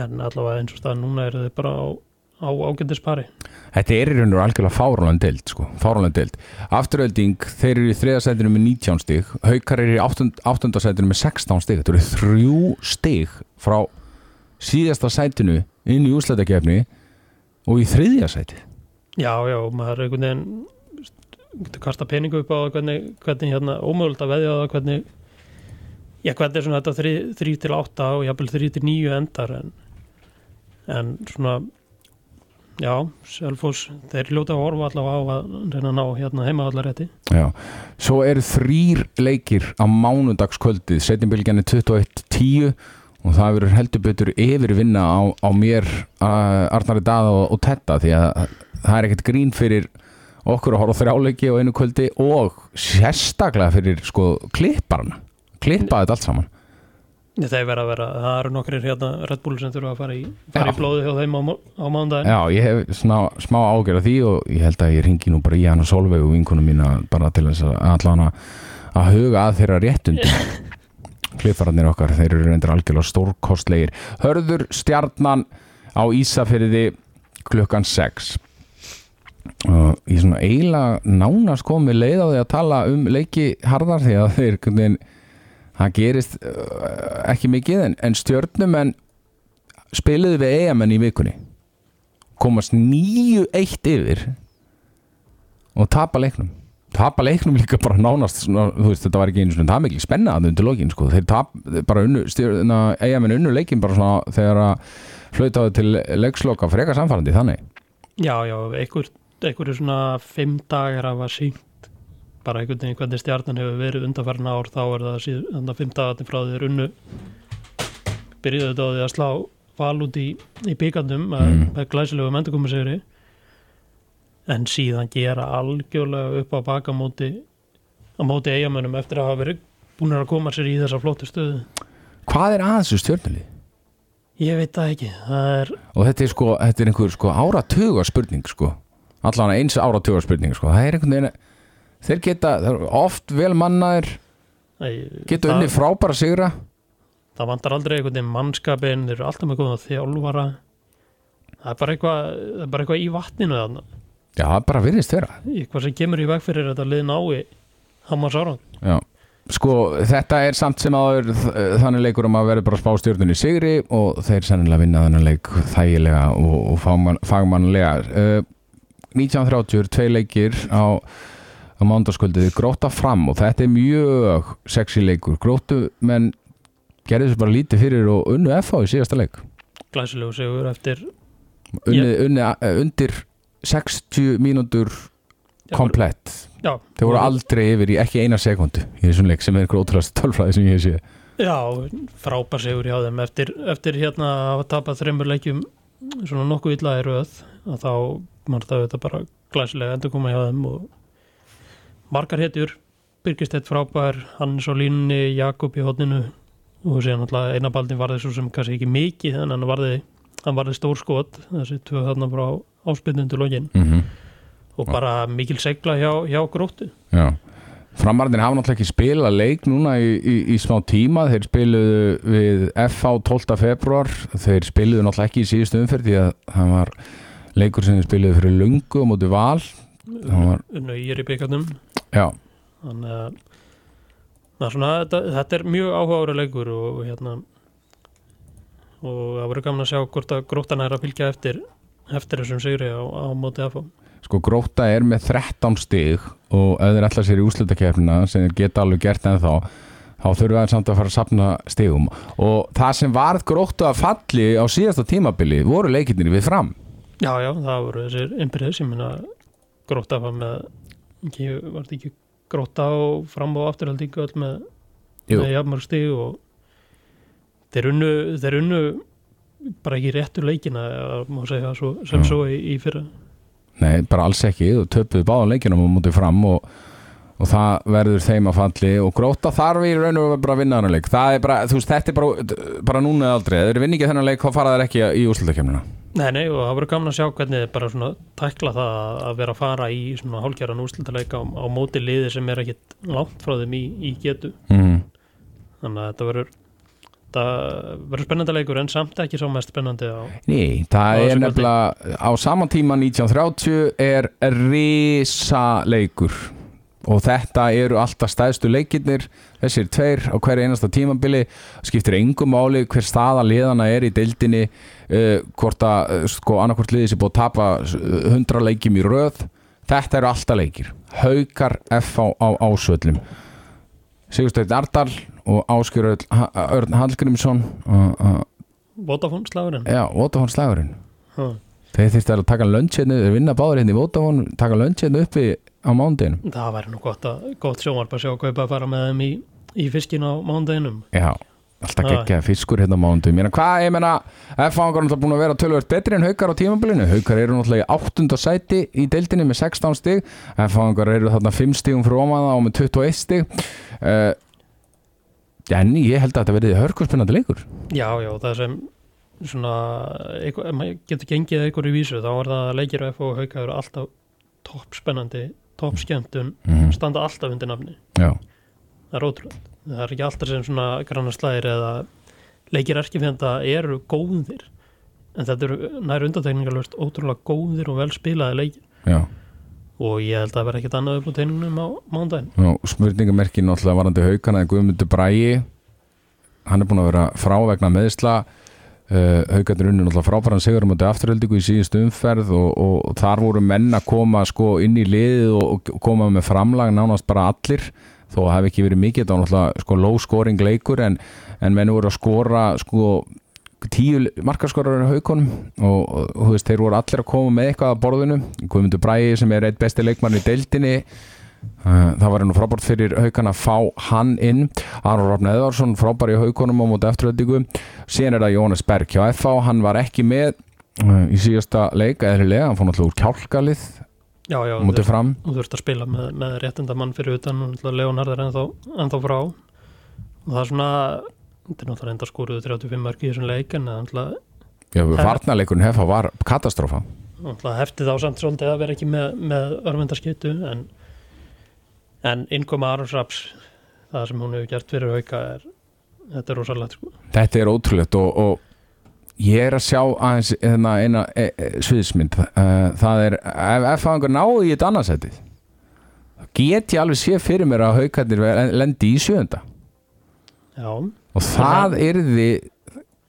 B: en allavega eins og stað núna eru þeir bara á, á ágændis pari
A: Þetta er í raun og algjörlega fárólan deild sko, fárólan deild. Afturölding þeir eru í þriðasætinu með 19 stig Haukar eru í áttund, áttundasætinu með 16 stig. Þetta eru þrjú stig frá síðasta sætinu inn í úslættakefni og í þriðja sæti.
B: Já, já, maður er einhvern veginn getur kasta peningu upp á hvernig, hvernig hérna ómögulegt að veðja það hvernig já, hvernig er svona þetta 3 til 8 og jafnvel 3 til 9 endar en, en svona já, Selfoss þeir ljóta að horfa allavega á að reyna að ná hérna heimaðallarétti
A: Já, svo eru þrýr leikir á mánudagskvöldið. Setjumbilgjarni 21.10 og það verður heldur betur yfirvinna á, á mér, Arnari Dada og, og Tetta því að það er ekkert grín fyrir okkur að horfa þrjáleiki á einu kvöldi og sérstaklega fyrir sko klipparna klippa þetta allt saman
B: þeir vera að vera, það eru nokkrir hérna Red Bull sem þurfa að fara í, fara í blóði hjá þeim á, á mándaginn
A: Já, ég hef smá, smá ágjör af því og ég held að ég ringi nú bara í hann og Solveig og vinkunum mína bara til þess að allan að huga að þeirra réttund klippararnir okkar, þeir eru reyndir algjörlega stórkostlegir. Hörður stjarnan á Ísafyrði klukkan 6 og ég svona eiginlega nánast komið leið á því að tala um leiki harðar því að þeir það gerist uh, ekki mikið en, en stjörnum en spiliði við eigamenn í vikunni. Komast 9-1 yfir og tapa leiknum. Tapa leiknum líka bara nánast þú veist, þetta var ekki einu svona það mikil spenna að undir lokin sko. þeir tap, bara unnu, eigamenn unnu leikin bara svona þegar að flautaðu til leiksloka frekar samfærandi þannig.
B: Já, já, einhver, einhverju svona fimm dagar af að sínt bara einhvern veginn hvernig stjarnan hefur verið undanfærin ár þá er það síðan að fimm dagarnir frá því runnu byrjuðu þetta á því að slá val út í, í byggandum
A: Mm.
B: með glæsilegu mentukomisegri en síðan gera algjörlega upp á baka móti á móti eigamönnum eftir að hafa verið búin að koma sér í þessa flóttu stöðu.
A: Hvað er að þessu stjórnuli?
B: ég veit það ekki, það er
A: og þetta er sko, þetta er einhver sko áratuga spurning sko. Allan eins áratuga spurning sko. Það er einhvern veginn þeir geta, oft vel mannaðir geta unni frábæra sigra.
B: Það vantar aldrei einhvern veginn mannskapin þeir eru alltaf með góða þjálfara. Það er bara eitthvað, er bara eitthvað í vatninu þarna.
A: Já, það bara virðist vera.
B: Eitthvað sem kemur í veg fyrir þetta lið nái Hammars árang
A: já. sko, þetta er samt sem aður þannig leikur um að vera bara að spá stjórnunni sigri og þeir sennilega vinna þannig leik þægilega og, og fagmann, fagmannlega. Uh, 1930, tvei leikir á á mándaskvöldið gróta fram og þetta er mjög sexy leikur, grótu menn gerði þessu bara lítið fyrir og unnu FH í síðasta leik.
B: Glæsilegu sigur eftir
A: unni, unni, uh, undir 60 mínútur komplett.
B: Já,
A: þeir voru aldrei yfir í ekki eina sekundu í þessum leik sem er ótrúlega tölfræði sem ég séð
B: já, frábær sigur hjá þeim. Eftir, eftir hérna að tapað þreymur leikjum svona nokkuð illa í röð að þá mann það þetta bara glæsilega endur koma hjá þeim og margar hetjur Birgistett frábær, Hannes á línunni Jakob í hodninu og síðan alltaf einabaldin var þessu sem kannski ekki mikið en hann varði, hann varði stór skot þessi tvö þarna frá áspynnundu lokin.
A: Mm -hmm.
B: og bara mikil segla hjá, hjá gróttu.
A: Já, framarðin hafa náttúrulega ekki spilað leik núna í, í, í smá tíma. Þeir spiluðu við FH 12. februar þeir spiluðu náttúrulega ekki í síðustu umferð því að það var leikur sem þeir spiluðu fyrir lungu á móti val.
B: Unnu í er í byggarnum
A: Já,
B: þannig að svona, þetta, þetta er mjög áhugaður leikur og hérna og það verður gaman að sjá hvort að gróttan er að fylgja eftir eftir þessum sigri á, á móti að fá
A: sko Gróta er með 13 stig og ef þeir ætla sér í úslutakefnina sem þeir geta alveg gert ennþá þá þurfum við samt að fara að sapna stigum. Og það sem varð Gróta að falli á síðasta tímabili voru leikirnir við fram.
B: Já, já, það voru þessir innbyrðis, ég minna gróta var með ekki, var þetta ekki gróta og fram og afturhaldi ekki öll með, með jafnmörg stig og þeir unnu, þeir unnu bara ekki réttu leikina segja svo, sem
A: Já.
B: svo í, í fyrra.
A: Nei, bara alls ekki. Og töpuðu báðan leikjunum og mútið fram og, og það verður þeim að falli. Og gróta þarf í raun og bara að vinna þennan leik. Það er bara, þú veist, þetta er bara, bara núna eða aldrei, ef þeir vinni ekki þennan leik þá fara þeir ekki í úrslutakefnina
B: Nei, nei, og það verður gaman að sjá hvernig þið bara svona tækla það að vera að fara í svona hálfgerðan úrslutaleika á, á móti liði sem er ekkit langt frá þeim í, í getu.
A: Mm.
B: þannig að þetta verður það verður spennandi leikur en samt ekki svo mest spennandi á
A: Ný, það er nefnilega á saman tíma 1930 er risa leikur og þetta eru alltaf stæðstu leikirnir þessir tveir á hverju einasta tímabili. Skiptir engum máli hver staða liðana er í deildinni uh, hvort að uh, sko annarkvort liðið sér búið að tapa uh, 100 leikjum í röð. Þetta eru alltaf leikir. Haukar F á, á ásvöllum. Sigursteinn Ardal og Áskjör Örn Hallgrímsson
B: Vodafone slagurinn?
A: Já, Votafón slagurinn.
B: Huh.
A: Þeir þurfti að taka lönnshérna, þeir vinna báður hérna í Votafón, taka lönnshérna uppi á mándeginu.
B: það væri nú gott, að, gott sjónvarp að sjá hvað að fara með þeim í, í fiskin á mándaginum
A: Já, alltaf
B: Já.
A: geggja fiskur hérna á meina, hvað, ég meina, F-fangar er náttúrulega búin að vera tölvöld betri en haukar á tímabilinu. Haukar eru náttúrulega í áttunda sæti í deildinni með 16 stig. F-fangar eru þarna 5 stigum frá ómaða og með 21 stig. Uh, en ég held að þetta verði hörkurspennandi leikur.
B: Já, já, það sem svona, ef maður getur gengið eitthvað í vísu, þá er það að leikir F og hauka eru alltaf toppspennandi toppskemmtun,
A: Mm
B: standa alltaf undir nafni.
A: Já,
B: það er ótrúlega, það er ekki alltaf sem svona grannar slæðir eða leikir erkifjönda eru góðir en þetta eru nær undantekningalust ótrúlega góðir og vel spilaði leikir.
A: Já.
B: og ég held að vera ekkert annað upp á teiningnum á mándaginn
A: Og spurningamerki náttúrulega varandi haukana en Guðmundur Bræi hann er búin að vera frá vegna meðsla uh, haukarnir unni náttúrulega frábæran sigur um þetta afturöldingu í síðust umferð og, og, og þar voru menn að koma sko inn í liðið og, og koma með framlag nánast bara allir þó hafi ekki verið mikið. Þetta var náttúrulega sko low scoring leikur en, en menn voru að skora sko tíu markarskorar í haukunum og, þú veist, þeir voru allir að koma með eitthvað að borðinu. Guðmundur Bræi sem er eitt besti leikmann í deildinni það var nú frábært fyrir haukan að fá hann inn. Aron Rafn Eðvarsson frábær í haukunum á móti eftiröldingu síðan er það Jónas Berg hjá FH hann var ekki með uh, í síðasta leik eðlilega, hann fór náttúrulega úr kjálkalið
B: Já, já, þú
A: fram.
B: þú þurft að spila með, með réttinda mann fyrir utan og Leonard er ennþá, ennþá frá. Og það er svona þetta er náttúrulega enda skúruðu 35 mörg í þessum leik en það er náttúrulega,
A: Já, varnarleikurinn hefa var katastrófa
B: náttúrulega heftið á samt svolítið að vera ekki með, með örvendarskiptu en, en innkoma Arons Raps það sem hún hefur gert fyrir hauka er þetta er rosalegt sko.
A: Þetta er ótrúlegt og, og ég er að sjá aðeins eina, eina e, e, sviðismynd það er, ef FH einhver náðu í þetta annarsætið get ég alveg sé fyrir mér að haukarnir lendi í sjönda
B: Já,
A: og það yrði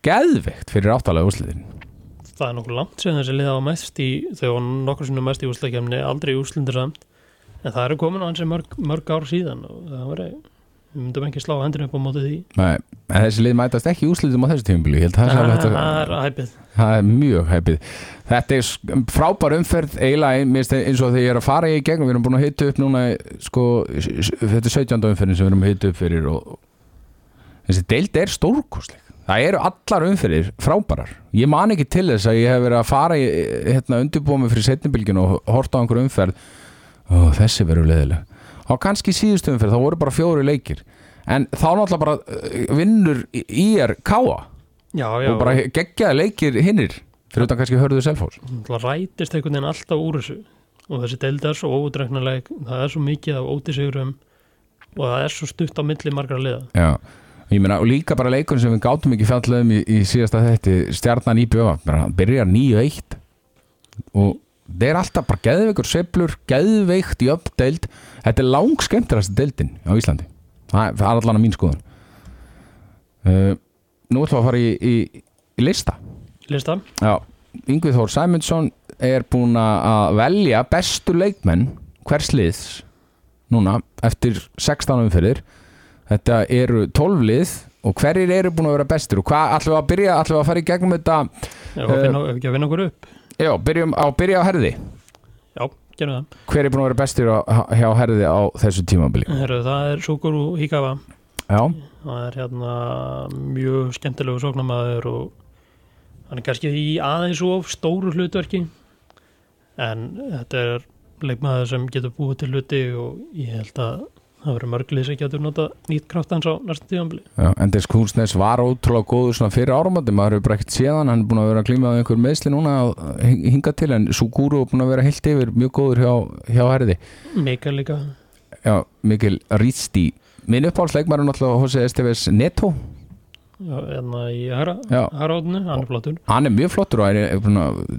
A: geðveikt fyrir áttalega úrslitin.
B: Það er nokkuð langt sem þessi liða á mest í þau var nokkur sinnum mest í úsleikjumni aldrei úslindir samt en það eru komin á hansi mörg, mörg ár síðan og það var við myndum ekki slá hendinu upp á móti því.
A: Nei, en þessi lið mætast ekki í úrslitum á þessu tímubili það,
B: er
A: mjög hæpið. Þetta er frábær umferð eiginlega eins og þegar ég er að fara í gegn við erum búin að hita upp núna sko, þetta er 17. umferðin sem við erum að hita upp fyrir og þessi deild er stórkostleg. Það eru allar umferðir frábærar. Ég man ekki til þess að ég hef verið að fara í hérna, undirbúið mig fyrir setnibilginu og horta á einhver umferð og þessi verður leðileg og kannski í síðustu umferð, þá voru bara fjóri leikir. En þá náttúrulega bara uh, vinnur í er káa
B: Já, já,
A: og bara geggjaði leikir hinnir fyrir utan kannski hörðu selfós
B: það rætist einhvern veginn alltaf úr þessu. Og þessi deild er svo óutræknarleg það er svo mikið af ótisigurum og það er svo stutt á milli margra liða.
A: Já, ég meina og líka bara leikur sem við gátum ekki fjallum í, í síðasta þetti stjarnan í bjöfa, hann byrjar 9-1 og það er alltaf bara geðveikur seplur, geðveikt í uppdeild, þetta er lang skemmtilegast deildin á Íslandi. Það er- allan að mín skoðun. Uh, Nú ætlum við að fara í, í, í lista.
B: Lista,
A: Já, Yngvið Þór Sæmundsson er búin að velja bestu leikmenn hvers liðs núna eftir 16 umferðir. Þetta eru 12 lið og hverjir eru búin að vera bestir og hvað ætlum við að byrja, ætlum við að fara í gegnum þetta
B: að finna, ef ekki að vinna okkur upp
A: já, byrjum á byrja á herði.
B: Já, gerum það.
A: Hver er búin að vera bestir á, hjá herði á þessu tímabili?
B: Heru, það er Sukuru Hikawa.
A: Já,
B: það er hérna mjög skemmtilegu sóknamaður og hann er kannski í aðeins of stóru hlutverki en þetta er leikmaður sem getur búið til hluti og ég held að það verður mörglið sem getur nota nýtt kraft hans á næsta tíðanbili
A: Já, Endis Kúnsnes var ótrúlega góður svona fyrir áramöndi, maður hefur bara ekkert séðan hann er búin að vera að glíma á einhver meðsli núna að hing- hinga til en Suguru er búin að vera heilt yfir mjög góður hjá, hjá herði.
B: Mikael líka.
A: Já, Mikil Rísti Minn uppáhaldsleikmar er náttúrulega Jose Esteves Neto.
B: Já, enna í Hara,
A: Já.
B: Haraóðinu, hann er flottur.
A: Hann er mjög flottur og er,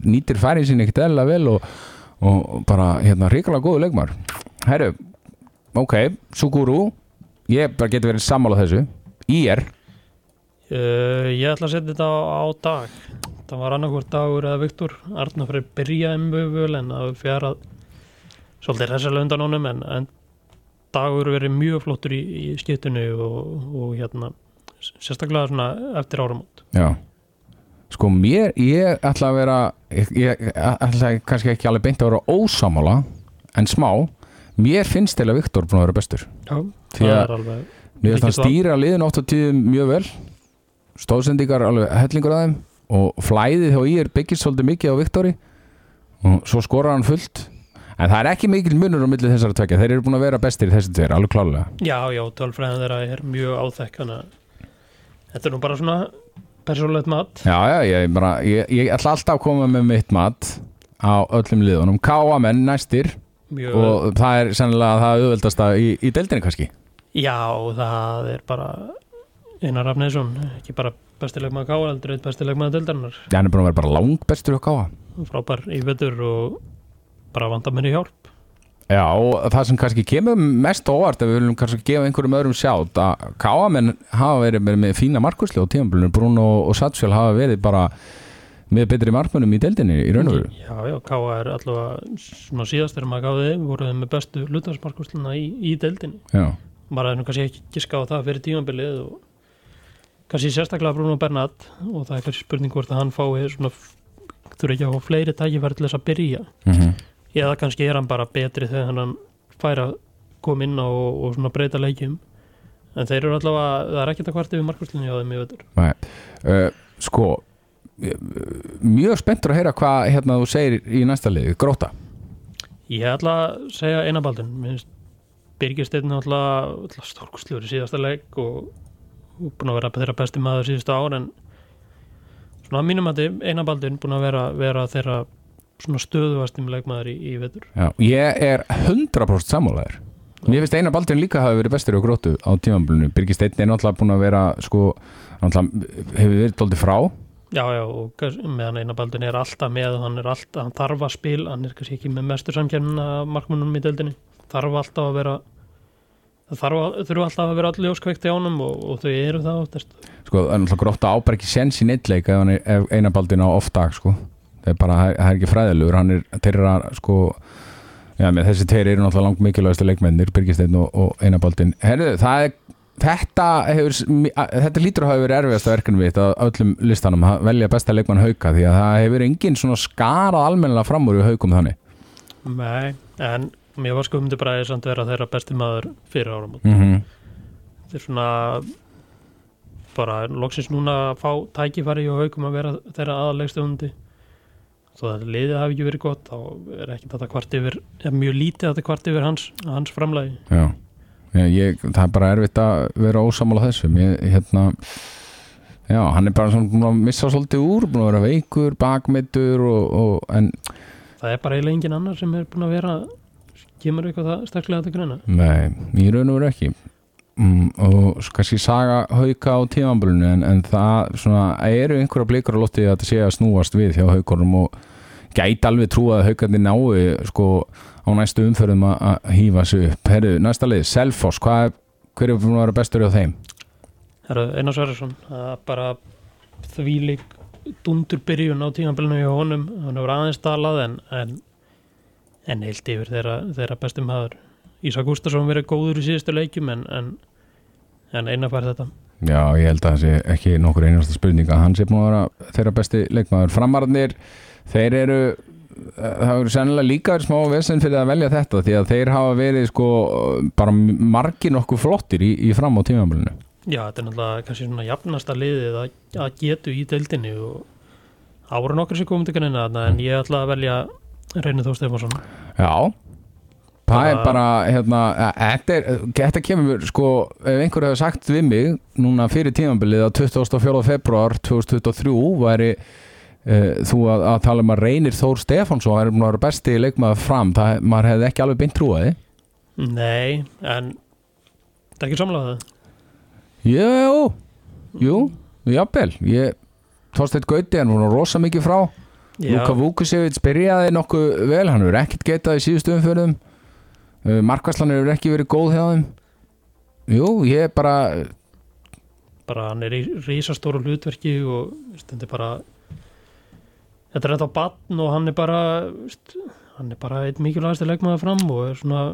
A: nýtir færin sín ekkert eðla vel og, og bara hérna ríkala góðu leikmar Herru, ok, Suguru ég bara geti verið sammála þessu. IR,
B: uh, Ég ætla að setja þetta á, á dag. Það var annarkvort dagur eða Viktor Arnar fyrir byrjaði mjög vel en það fjarað svolítið resalega undan honum en, en dagur verið mjög flottur í, í skiptinu og, og hérna sérstaklega svona eftir áramót.
A: Já. Sko mér, ég ætla að vera ég, ég ætla kannski ekki alveg beint að vera ósamála en smá mér finnst að Viktor búin að vera bestur.
B: Já, það
A: að-
B: er alveg
A: mér finnst hann stýra liðin oft á tíðum mjög vel. Stóðsendingar alveg hellingur að þeim. Og flæðið hjá IR byggist svolítið mikið á Viktori. Og svo skorar hann fullt. En það er ekki mikil munur á milli þessara tvekja þeir eru búin að vera bestir í þessi tveir, alveg klálega
B: Já, já, tölfræðin þeirra er mjög áþekk þannig að þetta er nú bara svona persónlegt mat.
A: Já, já, ég, bara, ég, ég ætla alltaf að koma með mitt mat á öllum liðunum, káamenn næstir
B: mjög,
A: og það er sennilega það auðveldasta í, í deildinni kannski?
B: Já, það er bara Einar Rafniðsson, ekki bara bestileg maður káa, heldur eitt bestileg maður dildarinnar
A: Já, hann er búin að vera bara langt bestur hjá káa
B: frábær í vetur og bara vanda mér í hjálp.
A: Já, og það sem kannski kemur mest óvart ef við viljum kannski gefa einhverjum öðrum sjátt að káamenn hafa verið með, með fína markusli á tímabilinu, Bruno og Satsfjöl hafa verið bara með betri markmönnum í deildinni í raun og veru?
B: Já, já, káa er allavega svona síðast þegar maður gáði voruð með bestu hlutarsmarkusluna í, í deildinni.
A: Já,
B: hefði nú kannski ekki giska á það fyrir tímabilið og kannski sérstaklega Bruno Bernat og það er kannski spurning hvort að hann fái svona þurfi ekki að fá fleiri tækifæri til þess að byrja.
A: Mm
B: eða kannski er hann bara betri þegar hann fær að koma inn á og, og svona breyta leikjum. En þeir eru allavega, það er ekkert að kvart yfir markvöldinni á þeim í vetur.
A: Uh, Sko eh, mjög spenntur að heyra hvað hérna þú segir í næsta liði, gróta
B: ég ætla að segja einabaldin minnst Birgirsteinn alltaf stórkustljóri síðasta leik og, búin að vera þeirra besti maður síðustu ár en svona að mínum að einabaldin búin að vera, vera þeirra svona stöðuvastum leikmaður í, í vetur.
A: Já, ég er 100% sammálaður. Mér finnst eina baldurinn líka hafi verið bestur á grótu á tímamblunum, Birgir Steinn er náttúrulega búin að vera sko, náttúrulega hefur verið dóldi frá
B: Já, já, og meðan einabaldin er alltaf með, hann er alltaf, hann þarf að spil, hann er kannski ekki með mestur samkjörnuna markmunum í deildinni, þarf alltaf að vera, það að, þurfa alltaf að vera allir ljóskveikt í ánum og, og þau eru það oftast.
A: sko, er náttúrulega gróta ábar ekki sens í neittleik ef, hann er- ef eina baldin á off dag sko. það er bara, það er- ekki fræðilegur hann er, þeirra sko já, með þessi tveir eru náttúrulega langt mikilvægastu leikmennir Birgir Steinn og, og eina baldin Herðu, það er Þetta, hefur, þetta lítur að hafa verið erfiðasta verkefni mitt á öllum listanum að velja besta leikmann hauka því að það hefur engin svona skarað almennilega fram úr í haukum þannig
B: Nei, en mér var skumdi bræði samt vera þeirra besti maður fyrir áramót.
A: mm
B: Þetta er svona bara loksins núna að fá tækifæri og haukum að vera þeirra aðalegstu hundi. Þó að liðið hafi ekki verið gott, þá er ekki þetta kvart yfir, mjög lítið þetta kvart yfir hans, hans framlægi.
A: Já, ég, ég, það er bara erfitt að vera ósamála þessum. Ég, hérna Já, hann er bara svona að missa svolítið úr búin að vera veikur, bakmeittur og, og, en
B: Það er bara eiginlega engin annar sem er búin að vera kemur eitthvað það staklega til greina?
A: Nei, í raun og veru ekki. Mm, og svo kannski saga hauka á tímanbölinu en, en það svona, eru einhverja blikur á lotti að þetta sé að snúast við hjá haukorum og gæti alveg trúa að haukandi nái sko á næstu umferðum að- hýfa sig upp. Herru, næsta leið, Selfoss, hvað er, hver er búin að vera bestur hjá þeim?
B: Herra, Einar er bara þvílík dundur byrjun á tímabilinu hjá honum hann hefur aðeins talað en en, en heilt yfir þeirra, þeirra bestum maður Ísa Gústason verið góður í síðustu leikjum en, en, en Einar fær þetta
A: Já, ég held að það sé ekki nokkur einasta spurning að hann sé búin að vera þeirra besti leikmaður. Framararnir, þeir eru það hefur sennilega líka smá vesen fyrir að velja þetta því að þeir hafa verið sko bara margir nokkuð flottir í, í fram á tímamælinu.
B: Já, þetta er náttúrulega kannski svona jafnasta liðið að, að getu í deildinni og voru nokkur sem komum til kanina þarna en ég ætla að velja Reynir Þó Stefánsson
A: Já Það er
B: Bara-
A: hérna, e- þetta, kemur, sko, ef einhver hefur sagt við mig núna fyrir tímabilið að 24. februar 2023 væri þú að, að tala um að reynir Þór Stefánsson er búin að vera besti leikmaður fram, það, maður hefði ekki alveg beint trúaði.
B: Nei, en það er ekki samlega það.
A: Jú, jú, jafnvel, ég, Þorsteinn Gauti er núna rosa mikið frá, Luka Vukusevits byrjaði nokkuð vel, hann hefur ekkert getað í síðustu umförðum, uh, Markvæslan hefur ekki verið góð hjá þeim. Jú, ég bara,
B: bara hann er í rísastóru hlutverki og þetta er bara þetta er þetta á batn og hann er bara veist, hann er bara einn mikilvægasti leikmaður fram og er svona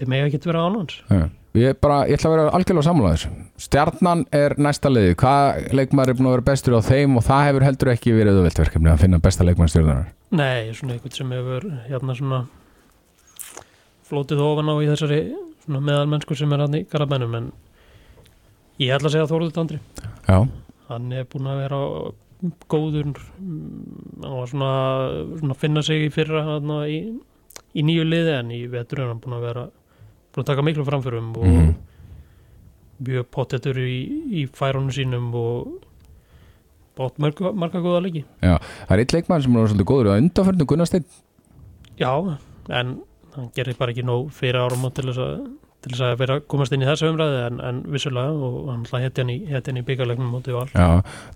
B: þetta með ekki vera án hans.
A: Já. Ég, bara, ég ætla að vera algjörlega sammála þessu. Stjarnan er næsta liði Hvað leikmaður er búin að vera bestur á þeim og það hefur heldur ekki verið auðvelt verkefni að finna besta leikmaður stjörnunar
B: Nei, svona einhvern sem hefur hérna svona flótið ofan á í þessari meðalmennsku sem er hann í garabænum en ég ætla að segja Þóruður Andri.
A: Já,
B: hann er búin að vera góður mm, hann var svona, svona að finna sig í fyrra hana, í, í nýju liði en í vetur er hann búin að vera búin að taka miklu framförum og
A: Mhm.
B: mjög pottetur í, í færunum sínum og bótt marga, marga góða leiki.
A: Það er eitt leikmaður sem er svolítið góður. Á undanförnu Gunnarsteinn
B: já, en hann gerir bara ekki nóg fyrir árum til þess að til þess að vera að komast inn í þessu umræði en, en vissulega og hann hætti hann í, í byggarleiknum mótið val.
A: Já,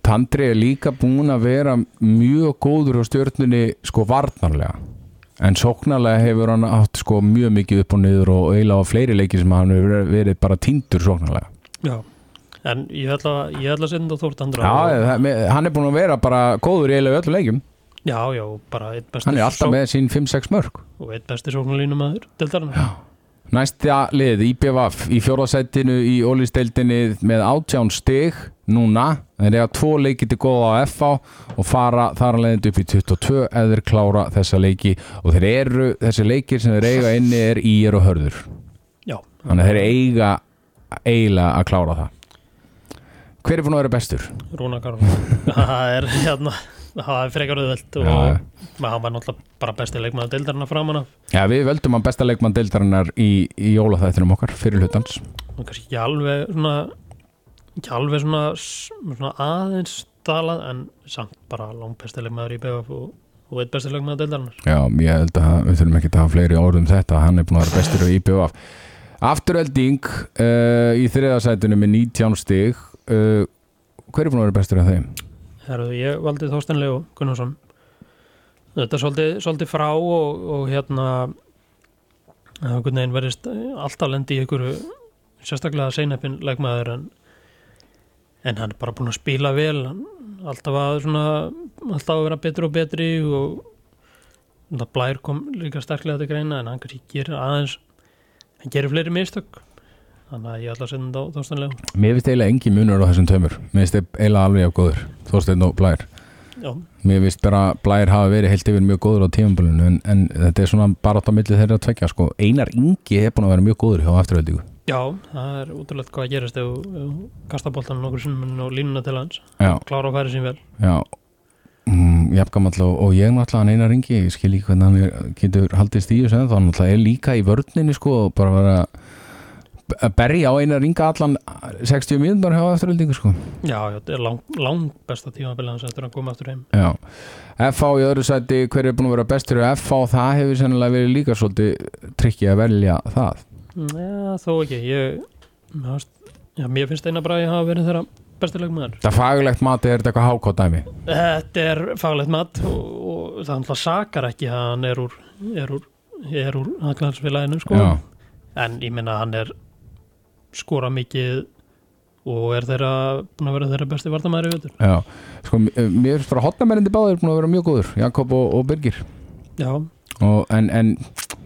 A: Tandri er líka búin að vera mjög góður á stjörnunni sko varnarlega. En sóknarlega hefur hann átt sko mjög mikið upp og niður og eiginlega á fleiri leiki sem hann hefur verið- bara týndur sóknarlega.
B: Já, en ég ætla, ég ætla að senda Þórt Andra
A: Já,
B: og,
A: hann er búin að vera bara góður í eiginlega öllum leikum
B: já, já, bara eitt besti
A: hann er alltaf með sín 5-6 mörg
B: og eitt besti sóknarlínum aður deltarinn
A: Næsta lið, IBVF í fjórðasættinu í ólýsteildinni með átján stig núna. Þeir eiga tvo leiki til góða á FA og fara þar að leiðandi upp í 22 eða klára þessa leiki. Og þeir eru, þessi leikir sem þeir eiga inni er í er og hörður.
B: Já,
A: þannig að þeir eiga eiginlega að klára það. Hver er búin að vera bestur?
B: Rúna Karol Það er hérna það er frekar auðvelt og maður hann var náttúrulega bara besti leikmaður deildarinn framan af.
A: Já, við völdum hann besta leikmann deildarinnar í, í jólaþættinum okkar fyrir hlutans
B: og kannski ekki alveg svona ekki alveg svona, svona aðeins stalað en samt bara langt besti leikmaður í BF og, og eitt besti leikmaður deildarinnar.
A: Já, ég held að við þurfum ekki að hafa fleiri orðum þetta. Hann er búin að vera bestur á IBVF Afturölding uh, í þriðasætinu með 19 stig. Uh, hver er búin að vera bestur af þeim?
B: Herðu, ég valdi Þorstein Leo Gunnarsson. Þetta er svolítið, svolítið frá og, og hérna það er verðist alltaf lendi í ykkur sérstaklega seinheppin leikmaður en, en hann er bara búin að spila vel. Hann, alltaf að svona alltaf að vera betri og betri og blær kom líka sterklega til greina en hann kannski gerir aðeins hann gerir fleiri mistök þannig að ég ætla að senda þetta á Þorstein Leo
A: Mér finnst eiginlega engi munur á þessum tömur Mér finnst eiginlega alveg af góður Þorsteinn og Blær.
B: Já,
A: Mér finnst bara Blær hafa verið heilt yfir mjög góður á tímabölinu en, en þetta er svona bara átt á milli þeirra að tvekja sko. Einar Ingi er búin að vera mjög góður hjá afturöldingu
B: Já, það er útrúlega hvað gerist ef þú kasta boltan nokkur sinnum og línuna til hans. Klára að færi sín vel.
A: Já. Mm, Jafngamall og, og ég náttúrulega hann Einar Ingi ég skil ekki hvernig hann getur haldist í þessu en þá náttúrulega er líka í vörninni sko og bara vera að berja á Einar Inga allan 60 mínútur hjá afturöldingu sko.
B: Já, já, þetta er lang, lang besta tímabili hans eftir að koma aftur heim.
A: Já, FH í öðru sæti hver er búin að vera bestur í FH það hefur sennilega verið líka svolítið trikki að velja það.
B: Já, þó ekki. Ég, já, mér finnst eina bræði hafa verið þeirra bestileg maður
A: Það fagilegt mati er þetta eitthvað hákótt dæmi?
B: Þetta er faglegt mat og, og það hann sakar ekki að hann er úr er úr, er úr haglandsfélaginu sko.
A: Já,
B: en ég minna hann er skora mikið og er þeirra búin að vera þeirra besti vartamæri í vetur.
A: Já Sko, m- mér finnst bara hotnamennindi báðir búin að vera mjög góður Jakob og, og Birgir.
B: Já,
A: og, en, en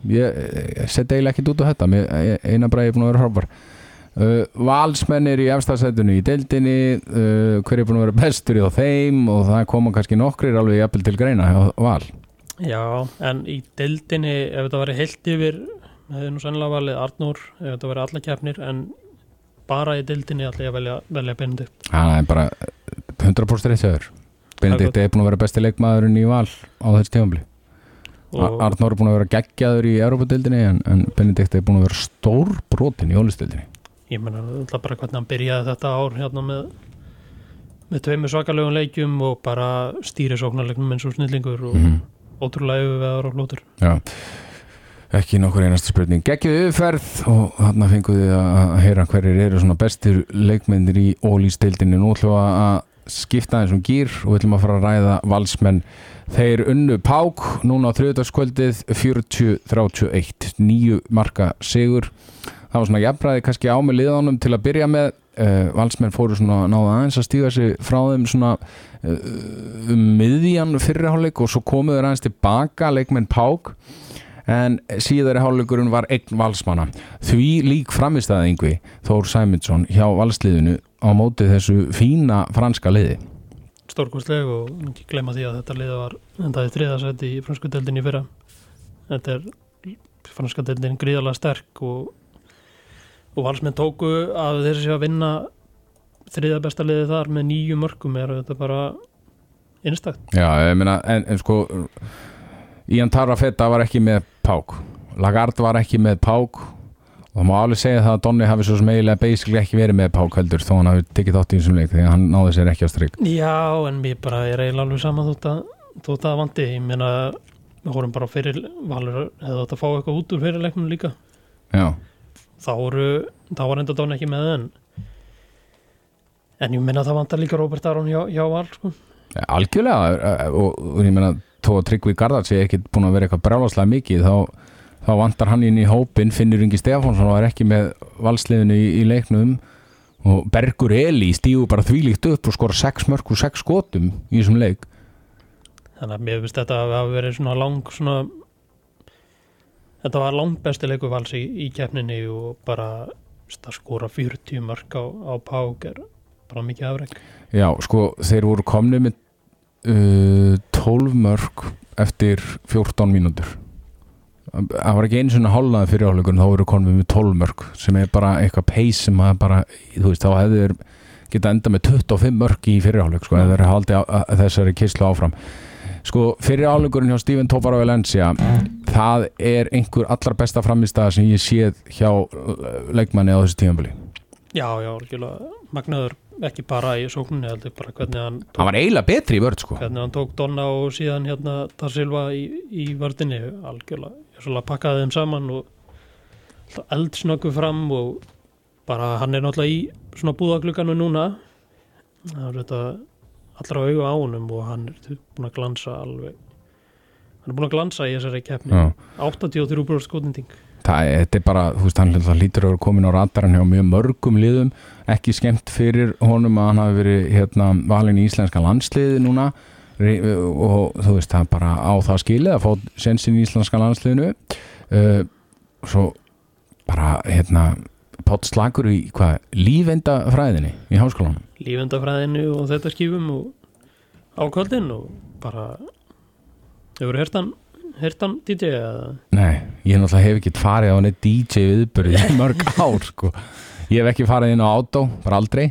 A: ég, ég set eiginlega ekkit út á þetta mér, eina bræði er búin að vera hrópar uh, Valsmenn er í efstasætinu í deildinni uh, hver er búin að vera bestur í þeim og það koma kannski nokkrir alveg jafnvel til greina hjá Val.
B: Já, en í deildinni ef þetta væri heilt yfir hefði nú sannlega valið Arnór ef þetta væri alla keppnir en bara í deildinni ætla ég að velja, velja Benedikt.
A: Það er bara 100% rétt séður Benedikt er búin að vera besti leikmaðurinn í val á þessi tífambli
B: og
A: Arnór er búin að vera geggjaður í Európa-dildinni en, en Benedikt er búin að vera stór brotin í Ólistildinni
B: ég menna alltaf bara hvernig hann byrjaði þetta ár hérna með með tveimur svakalegum leikjum og bara stýrisóknarleiknum eins og snillingur og
A: mm
B: ótrúlega yfirveðar og flótur
A: Já, ekki nokkur einasta spurning. Gekkið yfirferð og þarna fenguðu að heyra hverjir eru svona bestir leikmennir í ólýstildinni Nú ætlum við að skipta þessum gýr og við ætlum að fara að ræða valsmenn. Þeir unnu Pák núna á þriðdagskvöldið 40-31 nýju marka sigur. Það var svona jafnræði kannski á með liðanum til að byrja með. Uh, valsmenn fóru svona náða aðeins að stíga sig frá þeim svona uh, um miðjan fyrirháleik og svo komuður aðeins tilbaka leikmenn Pák en síðari hálfleikurinn var einn valsmanna. Því lík framistæði yngvi Þór Sæmundsson hjá valsliðinu á móti þessu fína franska liði.
B: Stórkostleg og ekki gleyma því að þetta liða var endaði þriðasætti í fransku deildin í fyrra. Þetta er franska deildin gríðalega sterk og, og valsmenn tóku að þessi sé að vinna þriða besta liði þar með nýju mörgum er þetta bara einstakt?
A: Já, ég meina, en, en sko Ian Tarrafetta var ekki með Pák. Lagarde var ekki með Pák. Og það má alveg segja það að Donni hafi svo sem eiginlega basically ekki verið með Pák heldur þó hann hafi tekið þátt í þessum leik því að hann náði sér ekki á stryk
B: Já, en mér bara er eiginlega alveg saman þótt að, þótt að vandi, ég meina við vorum bara fyrir valur hefði þetta að fá eitthvað út úr fyrirleiknum líka.
A: Já,
B: þá voru, þá var enda Donni ekki með en en ég meina það vantar líka Robert Aron hjá, hjá Val sko.
A: Algjörlega og, og ég meina þó að Tryggvi Garðar sé ekki búin að vera eitthvað brjálaslega mikið þá, þá vantar hann inn í hópin Finnur Ingi Stefánsson var ekki með valsliðinu í, í leiknum. Og Bergur Eli stígu bara þvílíkt upp og skora 6 mörg og 6 skotum í þessum leik.
B: Þannig að mér finnst þetta að hafa verið svona lang svona þetta var langt besti leikur vals í, í keppninni og bara að skora 40 mörg á, á Pák er bara mikið afreg
A: Já, sko, þeir voru komni með 12 mörg eftir 14 mínútur. Það var ekki einu svona hálnaði fyrir áleikurinn, þá voru komni með 12 mörg sem er bara eitthvað pace sem að bara, veist, þá þeir geta enda með 25 mörg í fyriráleik sko, eða þeir haldi á, að þessari kyslu áfram. Sko, fyriráleikurinn hjá Steven Topar á Valencia það er einhver allra besta framistæða sem ég séð hjá uh, leikmanni á þessu tímanbili
B: Já, já, magnaður ekki bara í sókninni heldur bara hvernig hann tók,
A: hann var eiginlega betri í vörð sko.
B: hvernig hann tók Donna og síðan hérna Dar Silva í, í vördinni algjörlega, ég svolítið pakkaði þeim saman og eldsnöggu fram og bara hann er náttúrulega í svona búðagluganu núna. Það er þetta allra auga á honum og hann er búin að glansa alveg. Hann er búin að glansa í þessari keppni.
A: Já.
B: 83% skotinding
A: það þetta er bara, þú veist, hann hlýtur að vera komin á radaran hjá mjög mörgum liðum ekki skemmt fyrir honum að hann hafi verið hérna, valin í íslenska landsliði núna. Og þú veist, það er bara á það skilið að fá sensin í íslenska landsliðinu. Uh, svo bara, hérna Pátt slagur í hvað, lífenda fræðinni í háskólanum?
B: Lífendafræðinu og þetta skífum og á kvöldin og bara hefur hértan hértan DJ eða?
A: Nei, ég náttúrulega hef ekki farið á neitt DJ viðbörði í mörg ár sko. Ég hef ekki farið inn á átó bara aldrei.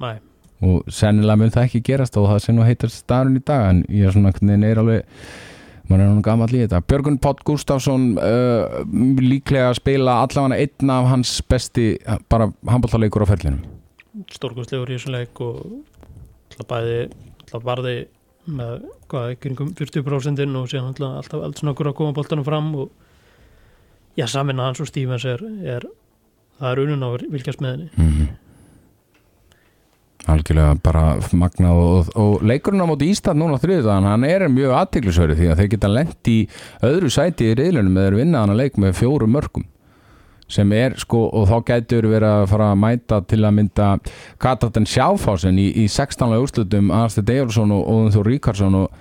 B: Nei,
A: og sennilega mun það ekki gerast og það sem nú heitar staðurinn í dag en ég er svona hvernig neir alveg maður er nú gammal í þetta. Björgun Pátt Gustafsson uh, líklega að spila allavega einn af hans besti bara handbóltaleikur á ferlinum.
B: Stórkostlegur í þessum leik og alltaf bæði alltaf varði með hvað, kringum 40% og síðan alltaf, alltaf eldsnökkur að koma boltanum fram og já, saminna hans og Stevens er, er það er unun á vilkjast með henni
A: mm algjörlega bara magnað og, og leikurinn á móti Ísland núna þriðdagan, hann er mjög aðtiklisverið því að þeir geta lent í öðru sæti í reyðlunum eða vinna hann að leik með fjóru mörgum sem er sko og þá gætur verið að fara að mæta til að mynda Katatan Sjáfásen í, í 16. úrslutum Arnstedt Eyjálsson og Óðun Þór Ríkarsson og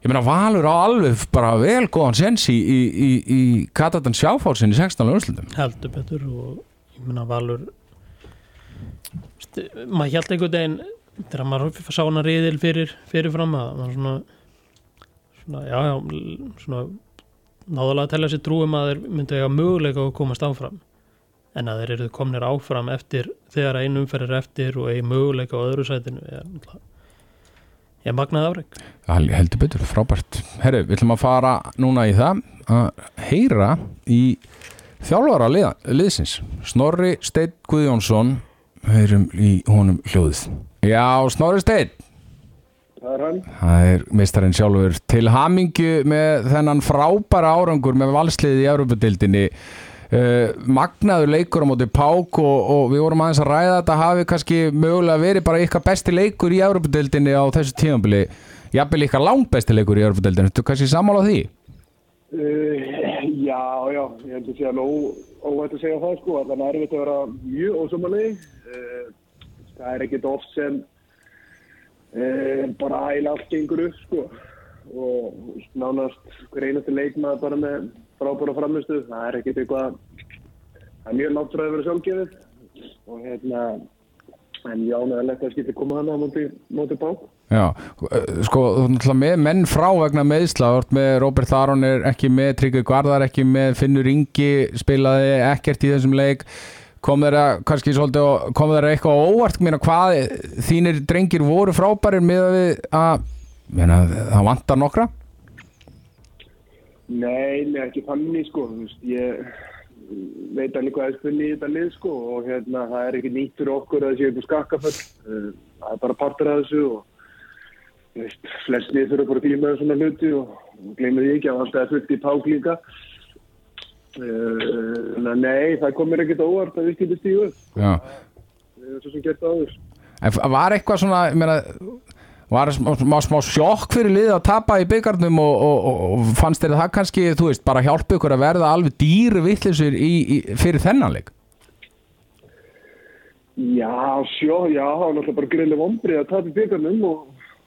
A: ég meina Valur á alveg bara vel góðan sens í, í, í, í Katatan Sjáfásen í 16. úrslutum
B: heldur betur og ég meina Valur sti- maður held einhvern veginn þegar maður sá hana riðil fyrir fyrirfram að maður svona, svona já, já, svona náðulega að tella sér trúum að þeir myndu eiga möguleika að komast áfram en að þeir eru komnir áfram eftir þegar einu umferð er eftir og eigi möguleika á öðru sætinu náttúrulega ég magnaði afreg
A: heldur betur, frábært. Herru, við ætlum að fara núna í það að heyra í þjálfara liða, liðsins. Snorri Steinn Guðjónsson, heyrum í honum hljóðið. Já, Snorri Steinn,
F: Það er hann.
A: það er meistarinn sjálfur. Til hamingju með þennan frábæra árangur með valsliðið í Európa-dildinni. Uh, magnaður leikur á móti Pák og, og við vorum aðeins að ræða þetta hafi kannski mögulega verið bara ykkar besti leikur í Európa-dildinni á þessu tímabili jafnvel ykkar langt besti leikur í Európa-dildinni Þú kannski sammála því?
F: Uh, já, já, ég held að sé alveg óvægt að segja það sko, allan er erfitt að vera mjög ósumalegi. Uh, það er ekkert oft sem uh, bara æla allt gengur upp sko og nánast hver einasti leikmaður bara með frábæra framistu, það er ekkert eitthvað, það er mjög náttúrulega að vera sjálfgefið og hérna, en já, neðalegt að skilja koma hana á móti, móti bák.
A: Já, uh, sko, með menn frá vegna meðsla, með Robert Aron er ekki með, Tryggvi Garðar ekki með Finnur Ingi spilaði ekkert í þessum leik. Kom þeirra kannski svolítið kom þeirra eitthvað óvart? Mér hvað þínir drengir voru frábærir með að við að meina, það vantar nokkra?
F: Nei, nei, ekki þannig sko, þú veist, ég veit alveg hvað er spunni í þetta lið sko og hérna það er ekki nýtt fyrir okkur að það sé upp á skakkaföll, uh, það er bara partur af þessu og lið þurfa bara að glíma um svona hluti og, gleyma því ekki að alltaf er fullt í pák líka. Uh, na, nei, það komir ekkert óvart að við skilum stíðu svo sem gert áður.
A: en var eitthvað svona ég meina, var smá, smá, sjokk fyrir liðið að tapa í byggarnum og, og, og, fannst þér það kannski, þú veist, bara hjálpa ykkur að verða alveg dýru vittlisur í, í, fyrir þennan leik
F: Já, sjó, já, það var náttúrulega bara greiðlega vombrið að tapa í byggarnum og,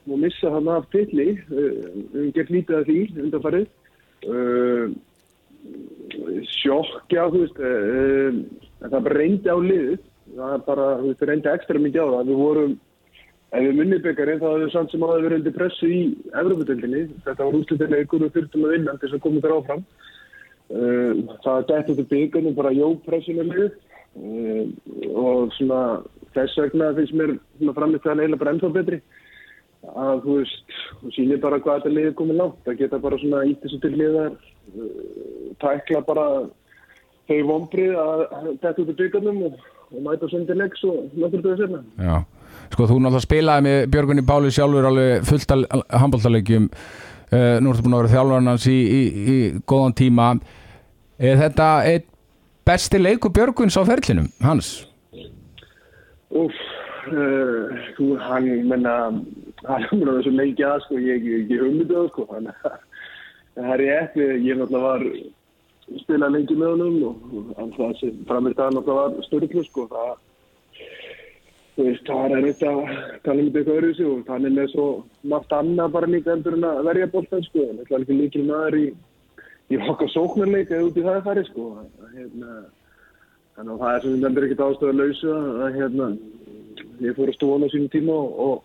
F: og missa hann af tilli. Við hefum gert lítið af því undanfarið. Uh, sjokk, já, þú veist, uh, það bara reyndi á liðið. Það bara, veist, reyndi ekstra mikið á það. Við vorum, ef við munni byggarinn, þá hefur við samt sem aðeins verið undir pressu í Evropadeildinni. Þetta var úrslutileikur og þurftum að vinna til þess að koma þér áfram. Uh, það dætt út í byggarnum, bara liðið. Uh, og svona þess vegna finnst mér framist það eiginlega bara ennþá betri að þú veist, þú sýnir bara hvað þetta liðið komið langt, það geta bara svona ítt þessu til liðar uh, tækla bara þau vombrið að þetta út í byggarnum og, og mæta til leiks og nokkur döðu sérna
A: Já, sko þú náttúrulega spilaði með Björgunni Páli sjálfur alveg fullt af handbóltalegjum uh, nú ertu búin að vera þjálfarinn hans í, í, í góðan tíma. Er þetta eitt besti leiku Björguns á ferlinum, hans?
F: Úf, uh, þú, hann, menna, hann er vera svo lengi að, sko, ég ég hugmyndi það, sko, þannig að það er ég ég náttúrulega var spilað lengi með honum og hann það sem framist það náttúrulega var störtlu, sko, það, þú veist, það er að tala um þetta öðru sig og hann er með svo margt annað bara líka endur en að verja boltan, sko, en þetta er ekki líkil maður í, í okkar sóknarleik eða út í það er sko, að, hérna, Þannig að það er sem þetta er ekkert ástæðu að lausa að hérna, ég fór að stóna á sínum tíma og,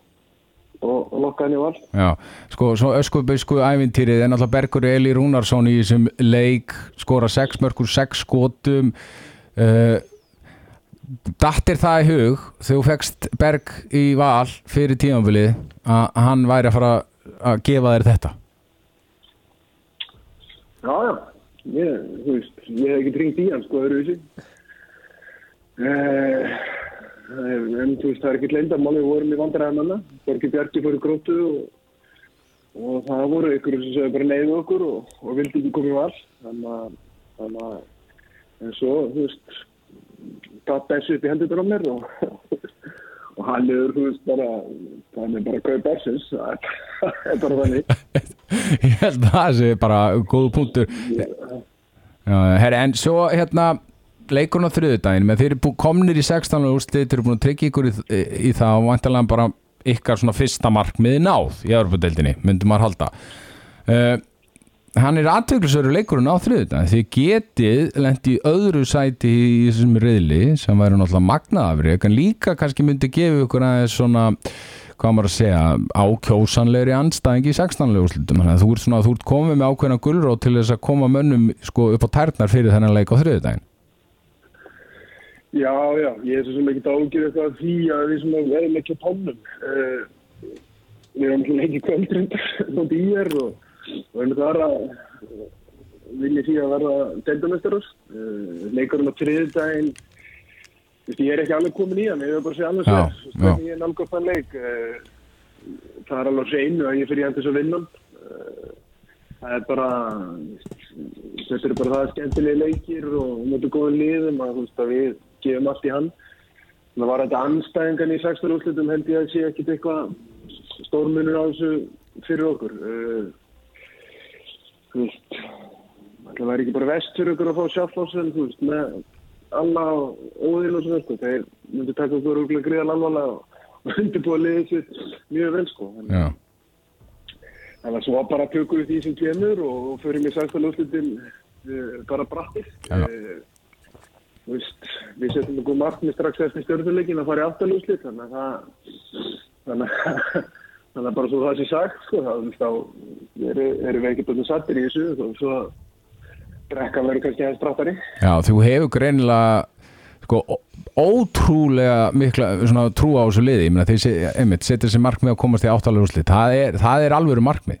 F: og, og, lokka henni á all.
A: Já, sko, svo öskubisku ævintýrið er náttúrulega Bergur Eli Rúnarsson í þessum leik skora 6 mörgur, 6 skotum uh, Dattir það í hug þegar þú fegst Berg í val fyrir tímanbilið að hann væri að fara að gefa þér þetta
F: Já, já, ég, þú veist, ég hef ekki tringt í hann, sko, öðruvísi. Uh, en þú veist, það er ekki leyndamáli, við vorum í vandræðan hana, Borgi Bjarki í grótu og, og það voru ykkur sem sögðu bara neyðu okkur og, og vildi ekki koma í val. Þannig að, en svo, þú veist, datt þessu upp í hendur á mér og, og hann er, þú veist, bara, hann er bara kaup ersins, það er- bara þannig.
A: Ég held að það sé bara góð punktur herri, en svo hérna leikurinn á þriðudaginn með þeir eru komnir í 16. úrslit þeir eru búin að tryggja ykkur í, í það og vantarlega bara ykkar svona fyrsta markmiði náð í Európa-deildinni, myndum maður halda uh, hann er aðtöklusöru leikurinn á þriðudaginn þið getið lendi í öðru sæti í þessum reyðli sem væri náttúrulega magnaðafrið en líka kannski myndi gefa ykkur aðeins svona hvað maður að segja, ákjósanlegri anstæðingi í 16. úrslitum þannig að þú ert, svona, þú ert komið með ákveðna gulrót til þess að koma mönnum sko, upp á tærnar fyrir þennan leik á þriðudaginn
F: Já, já, ég er svo sem ekki ágjur eitthvað því að við sem erum ekki á tónum. Uh, við erum ekki kvöldrindar þótt í er og, erum það að vilja því að verða deildamestarar. Uh, leikurinn á þriðdægin, ég er ekki alveg komin í hann, ég er bara að segja alveg
A: Já,
F: svo, hvernig ég nálgast þann leik. Uh, það er alveg hreinu að ég fyrir hendur svo vinnan. Það er bara, þetta er bara það skemmtilegi leikir og mjög góðin liðum að, að við gefum allt í hann. Það var þetta anstæðingan í 16 úrslutum held ég að sé ekkit eitthvað stórmunur á þessu fyrir okkur. Uh, þú veist, það væri ekki bara vest fyrir okkur að fá sjálflósin, þú veist, með alla óðinn og svona, sko. Þeir myndi taka okkur úrlega gríðan alvarlega og undirbúa liðið sitt mjög vel, sko. Þannig
A: Já,
F: Þannig að svo bara tökum við því sem kemur og, og förum í sæstalúslutin uh, bara brattir.
A: Já.
F: Uh, þú veist, við setjum okkur markmið strax eftir stjórnuleikin að fara í aftalúslit, þannig að það, þannig að, þannig að bara svo það sé sagt, sko, þá, erum erum við ekki búin sattir í þessu, og svo brekkan verður kannski aðeins brattari.
A: Já þú hefur greinilega sko, ótrúlega mikla svona, trú á þessu liði, ég meina þeir setja sér markmið að komast í áttalega úrslit það er, það er alvöru markmið.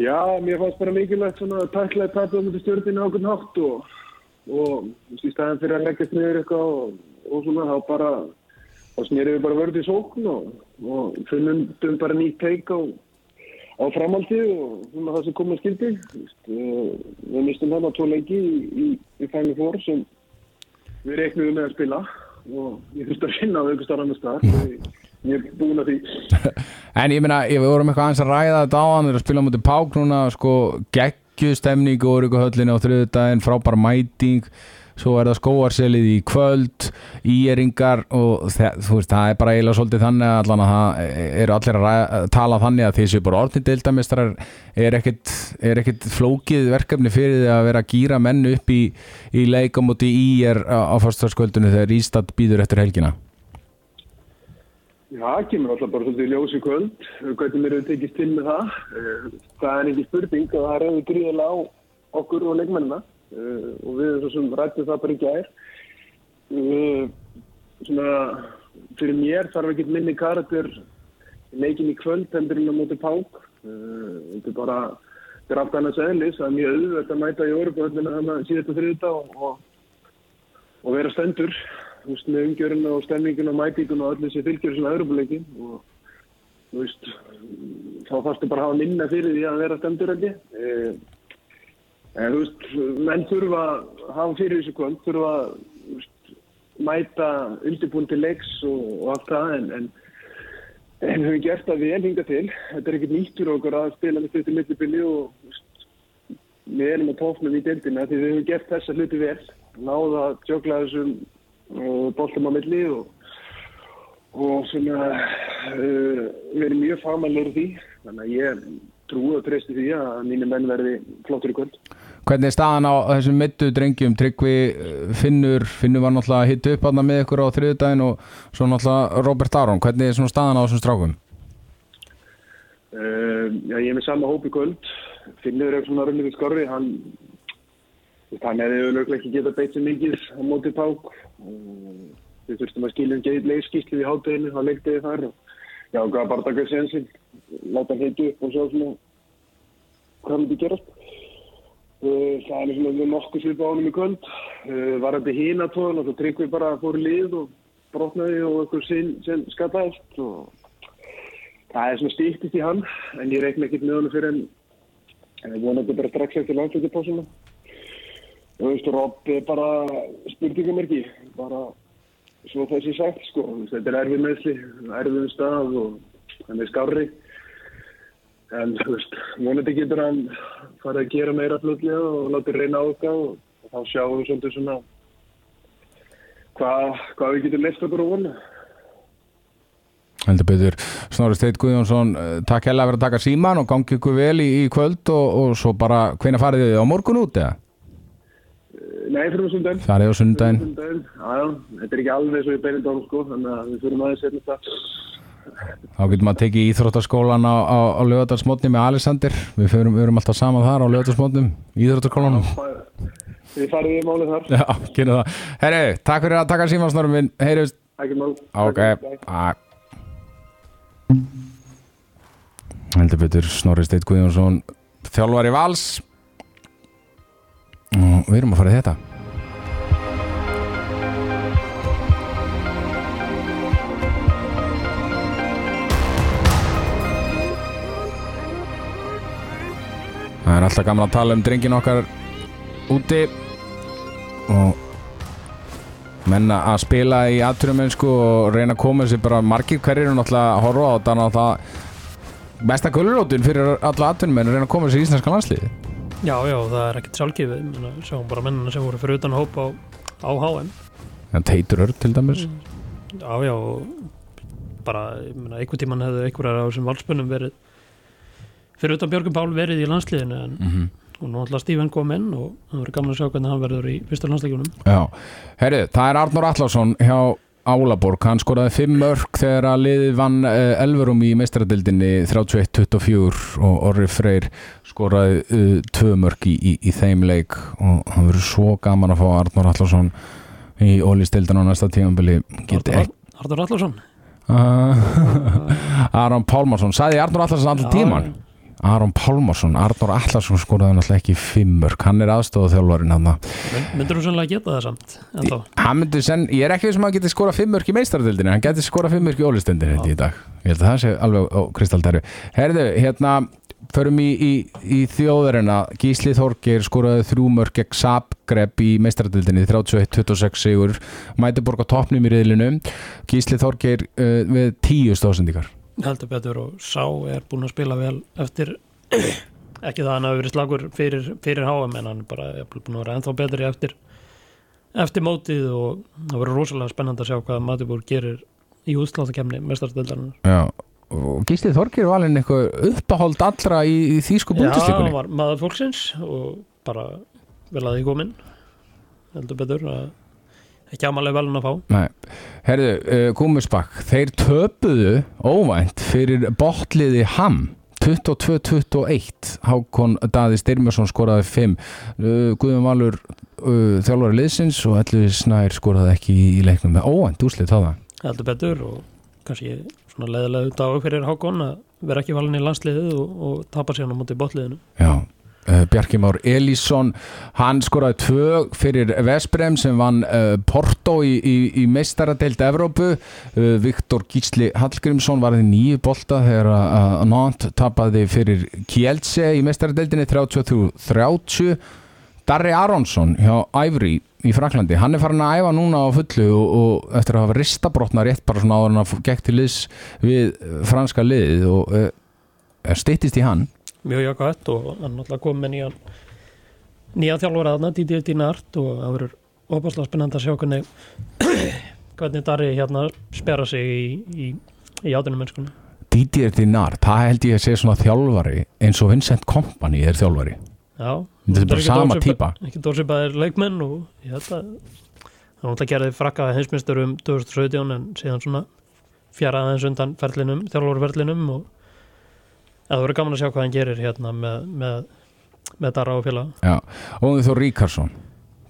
F: Já, mér fannst bara mikilvægt svona að tækla að tapa um þetta stjórninu á okkur nátt og, og í staðan fyrir að leggjast niður eitthvað og, og svona þá bara, þá snerið við bara vörð í sókn og, og finnum bara nýtt teik á, á framaldi og svona það sem kom að skildi. Eh, Við mistum á tvo leiki í, í, í Final Four sem við reiknum með að spila og ég þurfti að finna á einhver starf annar staðar. Ég er búin að því.
A: En ég ég við vorum eitthvað aðeins að ræða þetta á hann, við erum að spila mútið pák núna, sko, geggjustemning og ykkur höllinni á þriðudaginn, frábær mæting, svo er það skóarselið í kvöld, íeringar og þú veist, það er bara eiginlega svolítið þannig að það eru allir að ræða, tala þannig að því séu bara orðnið deildamistrar er ekkit, er ekkit flókið verkefni fyrir því að vera að gýra menn upp í, í leikamóti í er á, á fyrstaskvöldinu þegar Ístad býður eftir helgina.
F: Já, það kemur alltaf bara svolítið í ljós í kvöld, hvernig mér hefur tekist til með það. Eh, Það er ekki spurning og það reyður gríðilega á okkur og leikmennina eh, og við erum svo sem rættum það bara í gær. Eh, Svona, fyrir mér þarf ekki minni karakter leikin í kvöld heldur en á móti pák. Þetta er bara, þetta er allt annars eðlis, það er mjög auðvöld að mæta í orðböðlina þannig að síðan þriðta og, og, og vera stendur þú veist, með umgjöruna og stemninguna og mætinguna og öllu sem fylgjur svona öðrubuleikin og þú veist, þá þarfstu bara að hafa minna fyrir því að vera ég. Eh, En þú veist, menn þurfa að hafa fyrir þessu kvöld, þurfa að veist, mæta undirbúin til leiks og, og allt það en, en en við höfum gert það vel hinga til. Þetta er ekkert nýtt fyrir okkur að spila með styrti millibili og við erum á tóknum í deildina því við höfum gert þessa hluti vel. Náða að tjókla þessum uh, boltum á milli og, og svona uh, erum mjög fagmælir því. Þannig að ég trúi og treysti því að mínu menn verði flottur í kvöld.
A: Hvernig er staðan á þessum mittu drengjum Tryggvi eh, Finnur Finnur var náttúrulega hitt upp aðna með ykkur á þriðudaginn og svo náttúrulega Robert Aron hvernig er staðan á þessum strákum?
F: Uh, já, ég er með sama hóp í kvöld. Finnur er svona rönnið skorri. Hann, veist, hann hefði auðvitað ekki getað beitt sér mikið á móti pák. Við þurftum að skilja um geið leikskíslu í hátteginu, það leiktiði þar. Og, já, hvað bara taka sénsinn, láta hann heitu upp og sjá svona hvað myndi gerast. Uh, það er svona nokkuð svipa á honum í kvöld. Uh, var þetta hína tóðan og svo tryggum við bara að fóru lið og brotnaði og eitthvað sinn sem skataðist og það er svona stýttist í hann en ég reikna ekkert með honum fyrir en ég vonandi bara strax eftir landsleikipásuna og þú veist, Rob er bara spurningamerki bara svo sé sagt sko. Þetta er erfið meðsli, erfið stað og hann er skárri. En þú veist, vonandi getur hann farið að gera meira flutlega og láta reyna á okkar og, og þá sjáum við svolítið svona hvað hva við getum leist okkur og vona.
A: Heldur betur. Snorri Steit Guðjónsson eh, takk hella fyrir að taka síman og gangi ykkur vel í, í kvöld og, og svo bara hvenær farið þið á morgun út eða?
F: Nei, fyrir mjög sundin
A: Farið á sundaginn
F: Já, já, þetta er ekki alveg svo í beinindón sko, þannig að við fyrir aðeins setjum það.
A: þá getur maður tekið íþróttaskólan á, á, á lögadarsmótni með Alexander. Við við erum alltaf saman þar á lögadarsmótnum íþróttaskólanum.
F: Við farið í málið þar,
A: Já, kynna það. Herri, takk fyrir að taka síman Snorri minn. Heyrjust
F: ekki mál.
A: Ok,
F: Takk,
A: heldur betur Snorri Steit Guðjónsson þjálfari vals og við erum að fara í þetta. Það er alltaf gaman að tala um drengin okkar úti og menna að spila í aðturumennsku og reyna að koma sér bara margir hverjir og náttúrulega að horfa á þannig að það besta gullurótin fyrir alla aðturumenn að reyna að koma sér í íslenska landsliði
B: Já, já, það er ekkert sjálfgefið Menna, Sjáum bara mennina sem voru fyrir utan hóp á, á HM
A: en Teitur Örn til dæmis.
B: Já, já, og bara, ég meina, einhvern tíman hefðu einhverjar á þessum valspunum verið fyrir utan Björgum Pál verið í landsliðinu en
A: mm -hmm.
B: og nú ætla Stíven kom inn og það verður gaman að sjá hvernig hann verður í fyrsta landsleikjunum.
A: Já, herri, það er Arnur Allarsson hjá Álaborg, hann skoraði 5 mörg þegar að liðið vann uh, Elverum í meistaradildinni 31-24 og Orri Freyr skoraði 2 uh, mörg í, í, í þeim leik og hann verður svo gaman að fá Arnur Allarsson í ólistildin á næsta tímanbili
B: Arnur Allarsson
A: Aron Pálmarsson sagði Arnur Allarsson allir tíman Aron Pálmarsson, Arnur Allarsson skoraði náttúrulega ekki fimmur, hann er aðstofað þjálfarinn hann
B: Myndur þú sannlega geta það samt?
A: Myndi senn, ég er ekki sem að geti skorað fimmur í meistaröldinni, hann geti skorað fimmur í ólistendinni í dag, ég held að það sé alveg á kristaldæru. Herðu, hérna förum í, í, í þjóðurina Gísli Þorgir skoraði þrjú mörg gegn Sabgreb í meistaröldinni 31-26 sigur, Mætiborg á toppnum í riðlinu, Gísli Þorgir uh, við tíu stóðsendikar
B: heldur betur og Sá er búin að spila vel eftir ekki það að hann hafi verið slagur fyrir, fyrir HM en hann er bara er búin að vera ennþá betri eftir eftir mótið og það verður rosalega spennand að sjá hvað Matibúr gerir í útsláttakemni mestarstöldarinn
A: Já, og Gísli Þorgir var alveg eitthvað uppáhold allra í, í þýsku
B: Já,
A: búndislíkunni
B: hann var maður fólksins og bara vel að því komin heldur betur að ekki amalega vel hann að fá.
A: Nei, herðu, uh, Gúmusbakk þeir töpuðu óvænt fyrir botliði Ham 22-21 Hákon Daði Styrmjörsson skoraði 5 uh, Guðum Valur uh, þjálfari liðsins og Elvi Snær skoraði ekki í, í leiknum. Með óvænt úslið það.
B: Heldur betur og kannski svona leðilega dag fyrir Hákon að vera ekki valin í landsliðið og, og tapa sér á móti botliðinu
A: Já Bjarki Már Elísson hann skoraði tvö fyrir Vesbrem sem vann uh, Porto í, í, í meistaradeild Evrópu. Uh, Viktor Gísli Hallgrímsson var því nýju bolta þegar að Nant tapaði fyrir Kielce í meistaradeildinni 33-30 Darri Aronsson hjá Ævri í Fraklandi, hann er farin að æfa núna á fullu og, og eftir að hafa ristabrotna rétt bara svona áður en að gekk til liðs við franska liðið og stittist í hann
B: mjög jákvæmt og hann náttúrulega kom með nýjan nýjan þjálfur aðna, Dídið Dínart og það verður opaslega spennand að sjá hvernig hvernig Darri hérna spera sig í, í, í átunum mennskunni
A: Dídið Dínart, það held ég að segja svona þjálfari eins og Vincent Kompany er þjálfari.
B: Já,
A: þetta er bara sama típa.
B: ekki dórsýpaðir leikmenn og að hann náttúrulega gerði frakka heimsmyndstur um 2017 en síðan svona fjaraði aðeins undan ferlinum, þjálfurferlinum og það verður gaman að sjá hvað hann gerir hérna með, með, með Darra og félag
A: Já, og Þór Ríkarsson.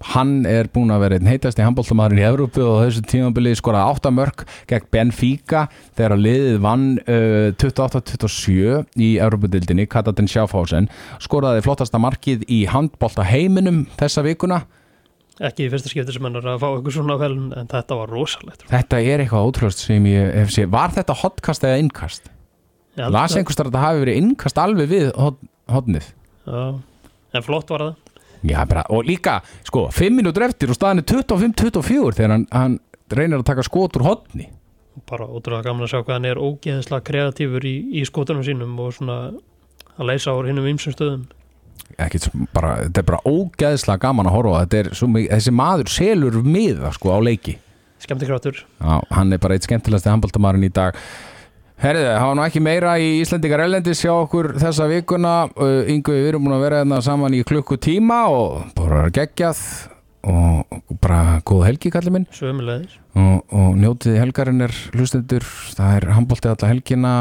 A: Hann er búin að vera einn heitast í handbóltamæðurinn í Evrópu og þessu tímabili skoraði 8 mörg gegn Benfica þegar að liðið vann uh, 28-27 í Evrópudildinni Katatin Sjáfásen skoraði flottasta markið í handbólta heiminum þessa vikuna.
B: Ekki í fyrsta skipti sem hann er að fá eitthvað svona vel en þetta var rosalegt.
A: Þetta er eitthvað ótrúst sem ég hef séð. Var þetta hotkast eða innkast? Las einhverstar að þetta hafi verið innkast alveg við hotnið
B: Já, en flott var það.
A: Já, bara, og líka, sko, 5 minútur eftir og staðin er 25-24 þegar hann, hann reynir að taka skot úr hotni
B: Bara ótrúlega gaman að sjá hvað hann er ógeðslega kreatífur í, í skotunum sínum og svona að leysa úr hinnum ymsum stöðum.
A: Ekkert, bara, þetta er bara ógeðslega gaman að horfa þetta er mikið, þessi maður selur miða sko á leiki.
B: Skemmtikrátur
A: Já, hann er bara eitt skemmtilegasti handbóltamarinn í dag Herðið, hafa nú ekki meira í Íslandikar Erlendis hjá okkur þessa vikuna. Yngu, við erum búin að vera hérna saman í klukkutíma og bara geggjað og bara góð helgi kallið minn.
B: Sömulegis
A: og, og njótið helgarinn er hlustendur. Það er handbóltið alla helgina.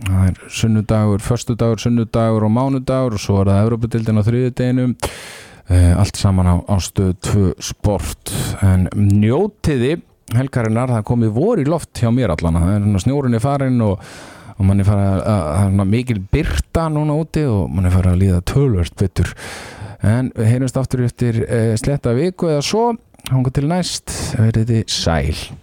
A: Það er sunnudagur, förstudagur, sunnudagur og mánudagur og svo er það Európa-dildin á þriðudeginum allt saman á, á stöð 2 sport. En njótiði helgarinnar, það komið vor í loft hjá mér allan. Það er snjórinni farin og, og mann er farið að, mikil byrta núna úti og mann er farið að líða tölvört betur. En við heyrumst aftur eftir uh, sletta viku eða svo. Hanga til næst. Verið þið sæl